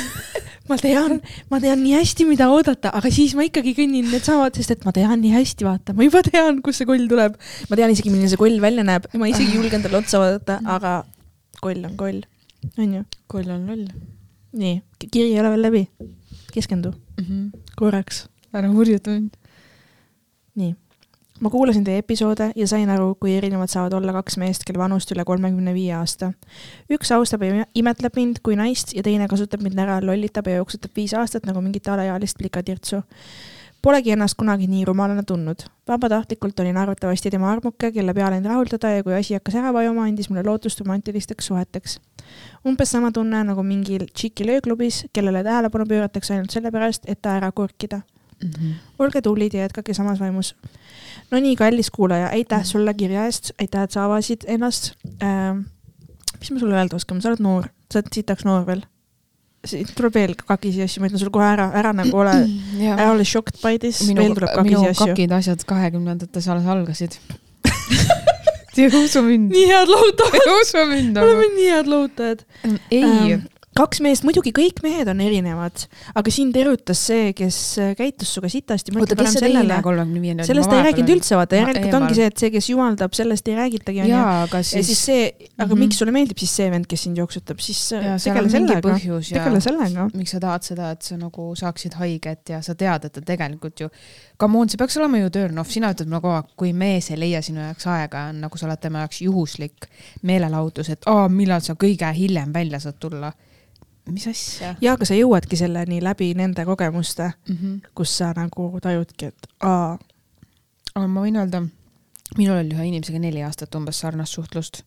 ma tean, ma tean nii hästi, mida oodata, aga siis ma ikkagi kõnnin needsamad, sest et ma tean nii hästi, vaata, ma juba tean, kust see koll tuleb. ma tean isegi, milline see koll välja näeb, ma isegi julgen talle otsa vaadata, aga koll on koll, onju.
koll on loll
nii, kiri ei ole veel läbi. keskendu
mm. -hmm.
korraks
ära hurjuta mind.
nii, ma kuulasin teie episoode ja sain aru, kui erinevad saavad olla kaks meest, kelle vanust üle kolmekümne viie aasta. üks austab ja imetleb mind kui naist ja teine kasutab mind ära, lollitab ja jooksutab viis aastat nagu mingit alaealist plikatirtsu. Polegi ennast kunagi nii rumalana tundnud. vabatahtlikult olin arvatavasti tema armuke, kelle peale end rahuldada ja kui asi hakkas ära vajuma, andis mulle lootust romantilisteks suheteks. umbes sama tunne nagu mingil tšikil ööklubis, kellele tähelepanu pööratakse ainult sellepärast, et ta ära korkida
Mm -hmm.
olge tublid ja jätkake samas vaimus. no nii, kallis kuulaja, aitäh sulle kirja eest, aitäh, et sa avasid ennast ähm,. mis ma sulle öelda oskan, sa oled noor, sa oled sitaks noor veel. siit tuleb veel kakisi asju, ma ütlen sulle kohe ära, ära nagu ole, ära ole shocked by this, veel tuleb kakisi
minu
asju.
kakid asjad kahekümnendates alles algasid. usu mind.
nii head lohutajad,
usu mind.
oleme nii head lohutajad.
ei,
kaks meest, muidugi kõik mehed on erinevad, aga sind erutas see, kes äh, käitus sinuga sitasti. sellest ei rääkinud üldse, vaata, järelikult ongi see, et see, kes jumaldab, sellest ei räägitagi,
jaa, aga
ja siis
siis,
see, aga mm. -hmm. miks sulle meeldib siis see vend, kes sind jooksutab, siis äh,
seal
tegele sellega,
ja
tegele sellega.
miks sa tahad seda, et sa nagu saaksid haiget ja sa tead, et ta tegelikult ju, come on, see peaks olema ju turn off, sina ütled mulle kogu aeg, kui mees ei leia sinu jaoks aega, on nagu sa oled tema jaoks juhuslik meelelahutus, et aa, millal sa kõige hiljem välja saad tulla. Mis asja
ja aga sa jõuadki selleni läbi nende kogemuste,
mm? -hmm.
kus sa nagu tajudki, et aa,
aga ma võin öelda, minul oli ühe inimesega neli aastat umbes sarnast suhtlust.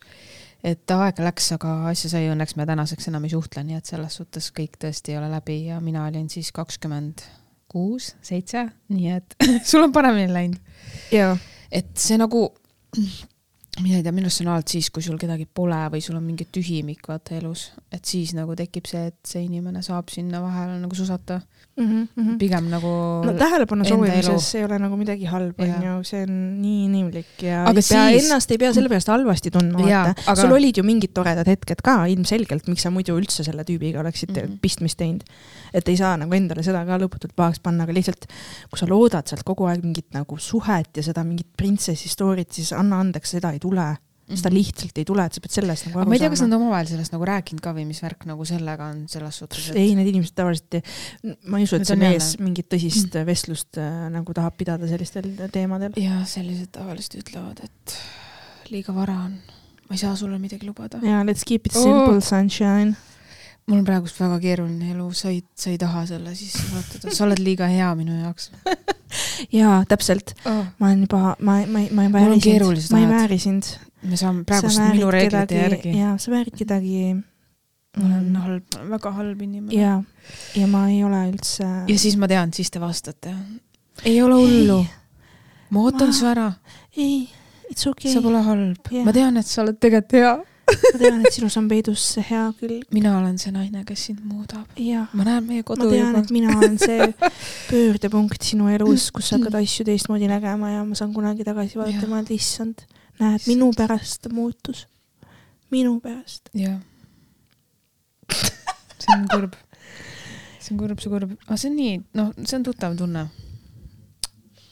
et aeg läks, aga asja sai, õnneks me tänaseks enam ei suhtle, nii et selles suhtes kõik tõesti ei ole läbi ja mina olin siis kakskümmend kuus, seitse, nii et sul on paremini läinud. et see nagu, mina ei tea, minu arust see on alati siis, kui sul kedagi pole või sul on mingi tühimik vaata elus, et siis nagu tekib see, et see inimene saab sinna vahele nagu susata
mm. -hmm.
pigem nagu
no tähelepanu soovimises ei ole nagu midagi halba, onju, see on nii inimlik ja
Aga
ei pea,
siis-
ennast ei pea selle pärast halvasti tundma, vaata
aga-
sul olid ju mingid toredad hetked ka ilmselgelt, miks sa muidu üldse selle tüübiga oleksid mm. -hmm. pistmist teinud. Et ei saa nagu endale seda ka lõputult pahaks panna, aga lihtsalt kui sa loodad sealt kogu aeg mingit nagu suhet ja seda mingit printsessi story't, siis anna andeks, seda ei tule seda lihtsalt ei tule, et sa pead sellest nagu
Mhm.
aru
ma ei tea, kas
saama
nad omavahel sellest nagu rääkinud ka või mis värk nagu sellega on selles suhtes, et
ei, need inimesed tavaliselt ei, ma ei usu, et see mees
jälle-
mingit tõsist mm. vestlust äh, nagu tahab pidada sellistel teemadel.
ja sellised tavaliselt ütlevad, et liiga vara on, ma ei saa sulle midagi lubada.
ja let's keep it
Oh.
simple, sunshine.
Mul on praegust väga keeruline elu, sa ei, sa ei taha selle sisse vaadata, sa oled liiga hea minu jaoks
jaa, täpselt,
oh..
ma olen juba, ma, ma, ma ei vääri sind ma ei vääri sind.
me saame praegust minu reeglite järgi.
jaa, sa väärid kedagi.
ma olen halb, väga halb inimene.
jaa, ja ma ei ole üldse.
ja siis ma tean, siis te vastate. ei ole hullu, ma ootan
Ma-
su ära,
ei, it's okay
sa. pole halb
Jah.
ma tean, et sa oled tegelikult hea.
Ma tean, et sinus on peidus see hea külg.
mina olen see naine, kes sind muudab. ma näen meie
ma
kodu
tean,
juba
et. mina olen see pöördepunkt sinu elus, kus sa hakkad asju teistmoodi nägema ja ma saan kunagi tagasi ja mõelda, issand, näed, minu pärast ta muutus. minu pärast.
jah. see on kurb. see on kurb, see on kurb, aga see on nii, noh, see on tuttav tunne.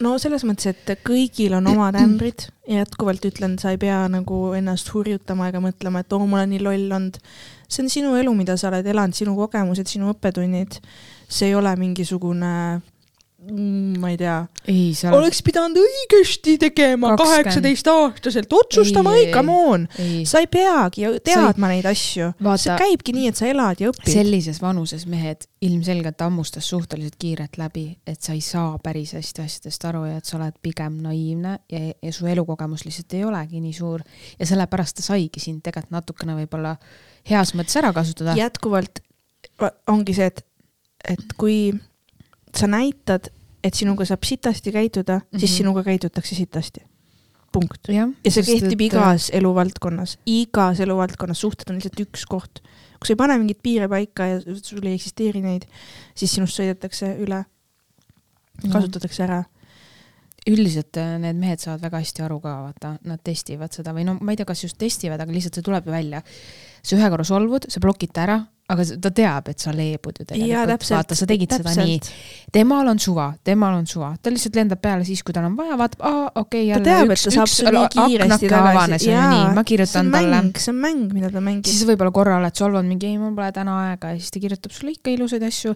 No selles mõttes, et kõigil on omad ämbrid ja jätkuvalt ütlen, sa ei pea nagu ennast hurjutama ega mõtlema, et oo, ma olen nii loll olnud. see on sinu elu, mida sa oled elanud, sinu kogemused, sinu õppetunnid. see ei ole mingisugune, ma ei tea,
ei, sa
oleks pidanud õigesti tegema
20.
kaheksateistaastaselt, otsustama
Ei,
come on.
ei.
sa ei peagi teadma neid asju. See käibki nii, et sa elad ja õpid.
sellises vanuses mehed ilmselgelt hammustas suhteliselt kiirelt läbi, et sa ei saa päris hästi asjadest aru ja et sa oled pigem naiivne ja, ja su elukogemus lihtsalt ei olegi nii suur ja sellepärast ta saigi sind tegelikult natukene võib-olla heas mõttes ära kasutada.
jätkuvalt va- ongi see, et, et kui sa näitad, et sinuga saab sitasti käituda mm, -hmm. siis
Mhm.
sinuga käitutakse sitasti. punkt. ja see kehtib igas eluvaldkonnas, igas eluvaldkonnas, suhted on lihtsalt üks koht. kui sa ei pane mingeid piire paika ja sul ei eksisteeri neid, siis sinust sõidetakse üle, kasutatakse ära.
üldiselt äh, need mehed saavad väga hästi aru ka, vaata, nad testivad seda või no ma ei tea, kas just testivad, aga lihtsalt see tuleb ju välja. sa ühe korra solvud, sa blokid ta ära, aga ta teab, et sa leebud ju tegelikult.
täpselt.
vaata, sa tegid seda nii. temal on suva, temal on suva, ta lihtsalt lendab peale siis, kui tal on vaja, vaatab, aa, okei okay,, jälle
teab,
üks, üks
kiiresti
avanes nii, ma kirjutan talle.
see on mäng, mida ta mängib.
siis võib-olla korra oled solvunud mingi, ei, mul pole täna aega ja siis ta kirjutab sulle ikka ilusaid asju.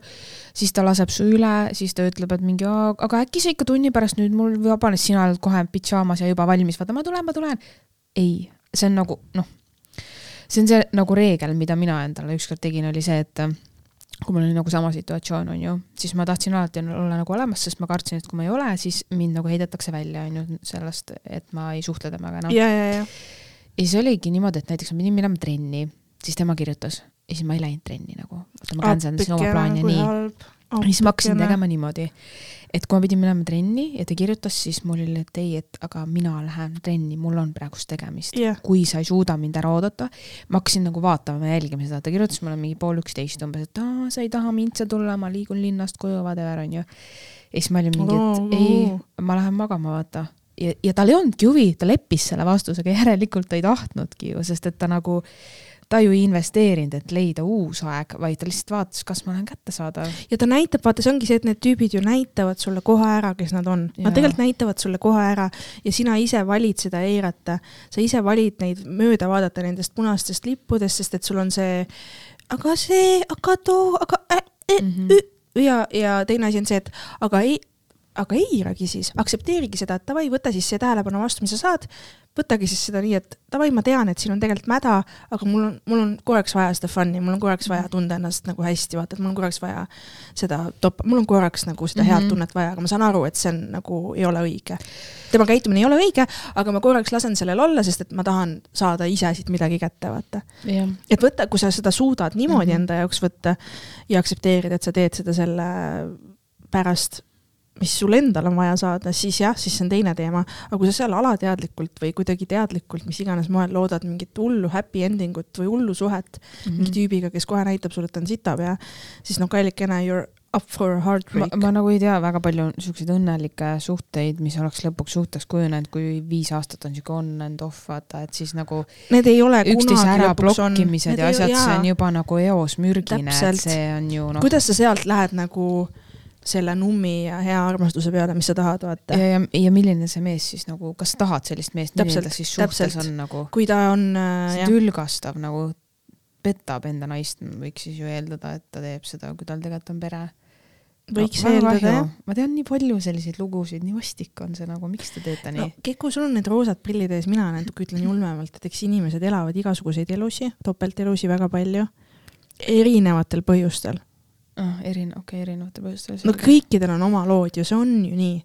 siis ta laseb su üle, siis ta ütleb, et mingi, aga äkki sa ikka tunni pärast nüüd mul vabanes, sina oled kohe pidžaamas ja juba valmis, vaata ma tulen, ma tulen. ei, see on nagu noh, see on see nagu reegel, mida mina endale ükskord tegin, oli see, et äh, kui mul oli nagu sama situatsioon, on ju, siis ma tahtsin alati olla nagu olemas, sest ma kartsin, et kui ma ei ole, siis mind nagu heidetakse välja, on ju, sellest, et ma ei suhtle temaga enam.
ja, ja, ja.
ja siis oligi niimoodi, et näiteks ma pidin minema trenni, siis tema kirjutas ja siis ma ei läinud trenni nagu, vaata ma cancel dasin oma plaani ja nii. ja siis ma hakkasin tegema niimoodi, et kui ma pidin minema trenni ja ta kirjutas, siis mul oli, et ei, et aga mina lähen trenni, mul on praegust tegemist
jah,
kui sa ei suuda mind ära oodata, ma hakkasin nagu vaatama ja jälgima seda, ta kirjutas mulle mingi pool üksteist umbes, et aa, sa ei taha mind siia tulla, ma liigun linnast koju, whatever onju. ja siis ma olin mingi, et ei, ma lähen magama, vaata. ja, ja tal ei olnudki huvi, ta leppis selle vastusega, järelikult ta ei tahtnudki ju, sest et ta nagu, ta ju ei investeerinud, et leida uus aeg, vaid ta lihtsalt vaatas, kas ma olen kättesaadav.
ja ta näitab, vaata, see ongi see, et need tüübid ju näitavad sulle kohe ära, kes nad on. Nad tegelikult näitavad sulle kohe ära ja sina ise valid seda eirata. sa ise valid neid mööda vaadata nendest punastest lippudest, sest et sul on see, aga see, aga too, aga äh, äh,
Mhm.
äh, ja, ja teine asi on see, et aga ei, aga eiragi siis, aktsepteerigi seda, et davai, võta siis see tähelepanu vastu, mis sa saad. võtagi siis seda nii, et davai, ma tean, et siin on tegelikult mäda, aga mul on, mul on korraks vaja seda fun'i, mul on korraks vaja tunda ennast nagu hästi, vaata, et mul on korraks vaja seda top, mul on korraks nagu seda head
Mhm.
tunnet vaja, aga ma saan aru, et see on nagu ei ole õige. tema käitumine ei ole õige, aga ma korraks lasen sellel olla, sest et ma tahan saada ise siit midagi kätte, vaata
jah,
et võtta, kui sa seda suudad niimoodi mm
Mhm.
-hmm. enda jaoks võtta ja aktsepteerida, et sa teed seda selle pärast, mis sul endal on vaja saada, siis jah, siis see on teine teema. aga kui sa seal alateadlikult või kuidagi teadlikult, mis iganes moel loodad mingit hullu happy ending ut või hullu suhet mm -hmm. mingi tüübiga, kes kohe näitab sulle, et ta on sitapea, siis noh, kallikene, you are up for a heartbreak.
ma nagu ei tea väga palju siukseid õnnelikke suhteid, mis oleks lõpuks suhteks kujunenud, kui viis aastat on siuke on and off, vaata, et siis nagu.
Need ei ole
üksteise ära blokkimised ja asjad, see on juba nagu eos mürgine, et see on ju noh.
kuidas sa sealt lähed nagu selle nummi ja hea armastuse peale, mis sa tahad, vaata.
ja, ja, ja milline see mees siis nagu, kas sa tahad sellist meest, milline ta siis suhtes täpselt. on nagu?
kui ta on äh,.
tülgastav nagu, petab enda naist, võiks siis ju eeldada, et ta teeb seda, kui tal tegelikult on pere.
võiks no, eeldada, jah.
ma tean nii palju selliseid lugusid, nii vastik on see nagu, miks te teete nii no,?
Keku, sul on need roosad prillid ees, mina natuke ütlen julmemalt, et eks inimesed elavad igasuguseid elusid, topeltelusid väga palju, erinevatel põhjustel
ah,. erin-, okei okay,, erinevatel põhjustel.
no kõikidel on oma lood ju, see on ju nii.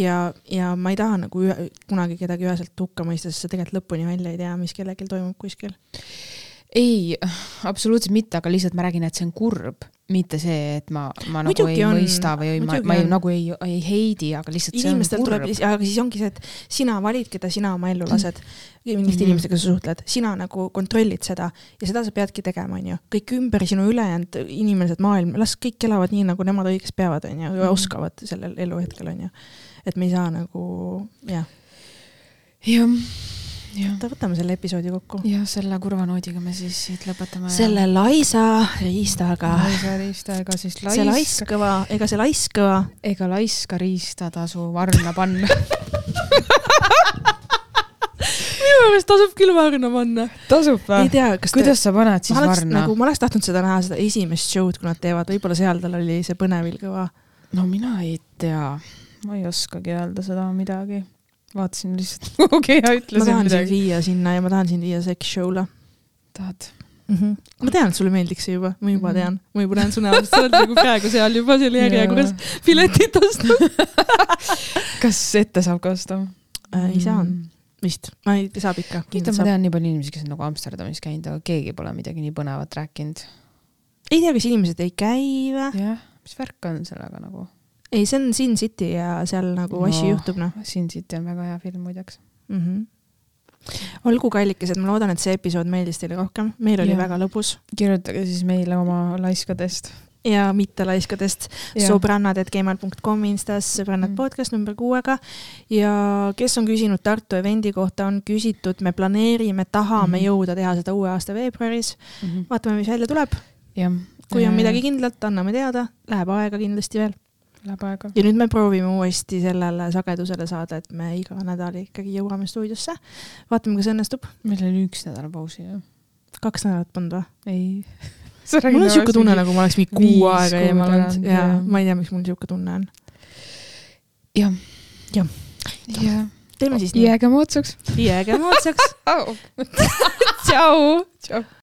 ja, ja ma ei taha nagu ühe, kunagi kedagi üheselt hukka mõista, sest sa tegelikult lõpuni välja ei tea, mis kellelgi toimub kuskil.
ei, absoluutselt mitte, aga lihtsalt ma räägin, et see on kurb mitte see, et ma, ma nagu ei on, mõista või ei, ma, ma ei, nagu ei, ei heidi, aga lihtsalt
inimestel tuleb, aga siis ongi see, et sina valid, keda sina oma ellu lased. milliste mm -hmm. inimestega sa suhtled, sina nagu kontrollid seda ja seda sa peadki tegema, onju. kõik ümber sinu ülejäänud inimesed, maailm, las kõik elavad nii, nagu nemad õigeks peavad, onju, ja mm oskavad sellel eluhetkel, onju. et me ei saa nagu, jah.
jah
oota, võtame selle episoodi kokku.
ja selle kurva noodiga me siis siit lõpetame.
selle laisa riistaga.
laisa riista, ega siis
laisk. see laiskõva, ega see laiskõva.
ega laiska riista tasu varna panna
minu meelest tasub küll varna panna.
tasub või?
ei tea, kas
kuidas te... sa paned siis
oleks,
varna?
nagu ma oleks tahtnud seda näha, seda esimest show'd, kui nad teevad, võib-olla seal tal oli see põnevil kõva.
no mina ei tea, ma ei oskagi öelda seda midagi vaatasin lihtsalt kuhugi ja ütlesin
midagi. ma tahan midagi. sind viia sinna ja ma tahan sind viia sex show'le.
tahad
mm? -hmm. ma tean, et sulle meeldiks see juba, ma juba mm -hmm. tean, ma juba näen su näost, sa oled nagu praegu seal juba seal järjekorras piletit ostnud
kas ette saab ka osta
äh,? ei saa mm. vist, ma ei, saab ikka.
ma tean nii palju inimesi, kes on nagu Amsterdamis käinud, aga keegi pole midagi nii põnevat rääkinud.
ei tea, kas inimesed ei käi või?
jah, mis värk on sellega nagu
ei, see on Sin City ja seal nagu no, asju juhtub, noh.
Sin City on väga hea film muideks
mm. -hmm olgu kallikesed, ma loodan, et see episood meeldis teile rohkem, meil oli ja. väga lõbus.
kirjutage siis meile oma laiskadest.
ja mitte laiskadest, sõbrannad.gmail.com Instas sõbrannad mm. podcast number kuuega. ja kes on küsinud Tartu evendi kohta, on küsitud, me planeerime, tahame mm. jõuda teha seda uue aasta veebruaris mm. -hmm. vaatame, mis välja tuleb. kui on midagi kindlat, anname teada, läheb aega kindlasti veel
Läheb aega.
ja nüüd me proovime uuesti sellele sagedusele saada, et me iga nädal ikkagi jõuame stuudiosse. vaatame, kas õnnestub.
meil oli üks nädal pausi, jah.
kaks nädalat polnud või?
ei
mul on siuke tunne, nagu ma oleks mingi kuu aega eemal olnud ja ma ei tea, miks mul siuke tunne on.
jah.
jah.
jah.
teeme siis nii.
jääge moodsaks.
jääge moodsaks
tšau. tšau.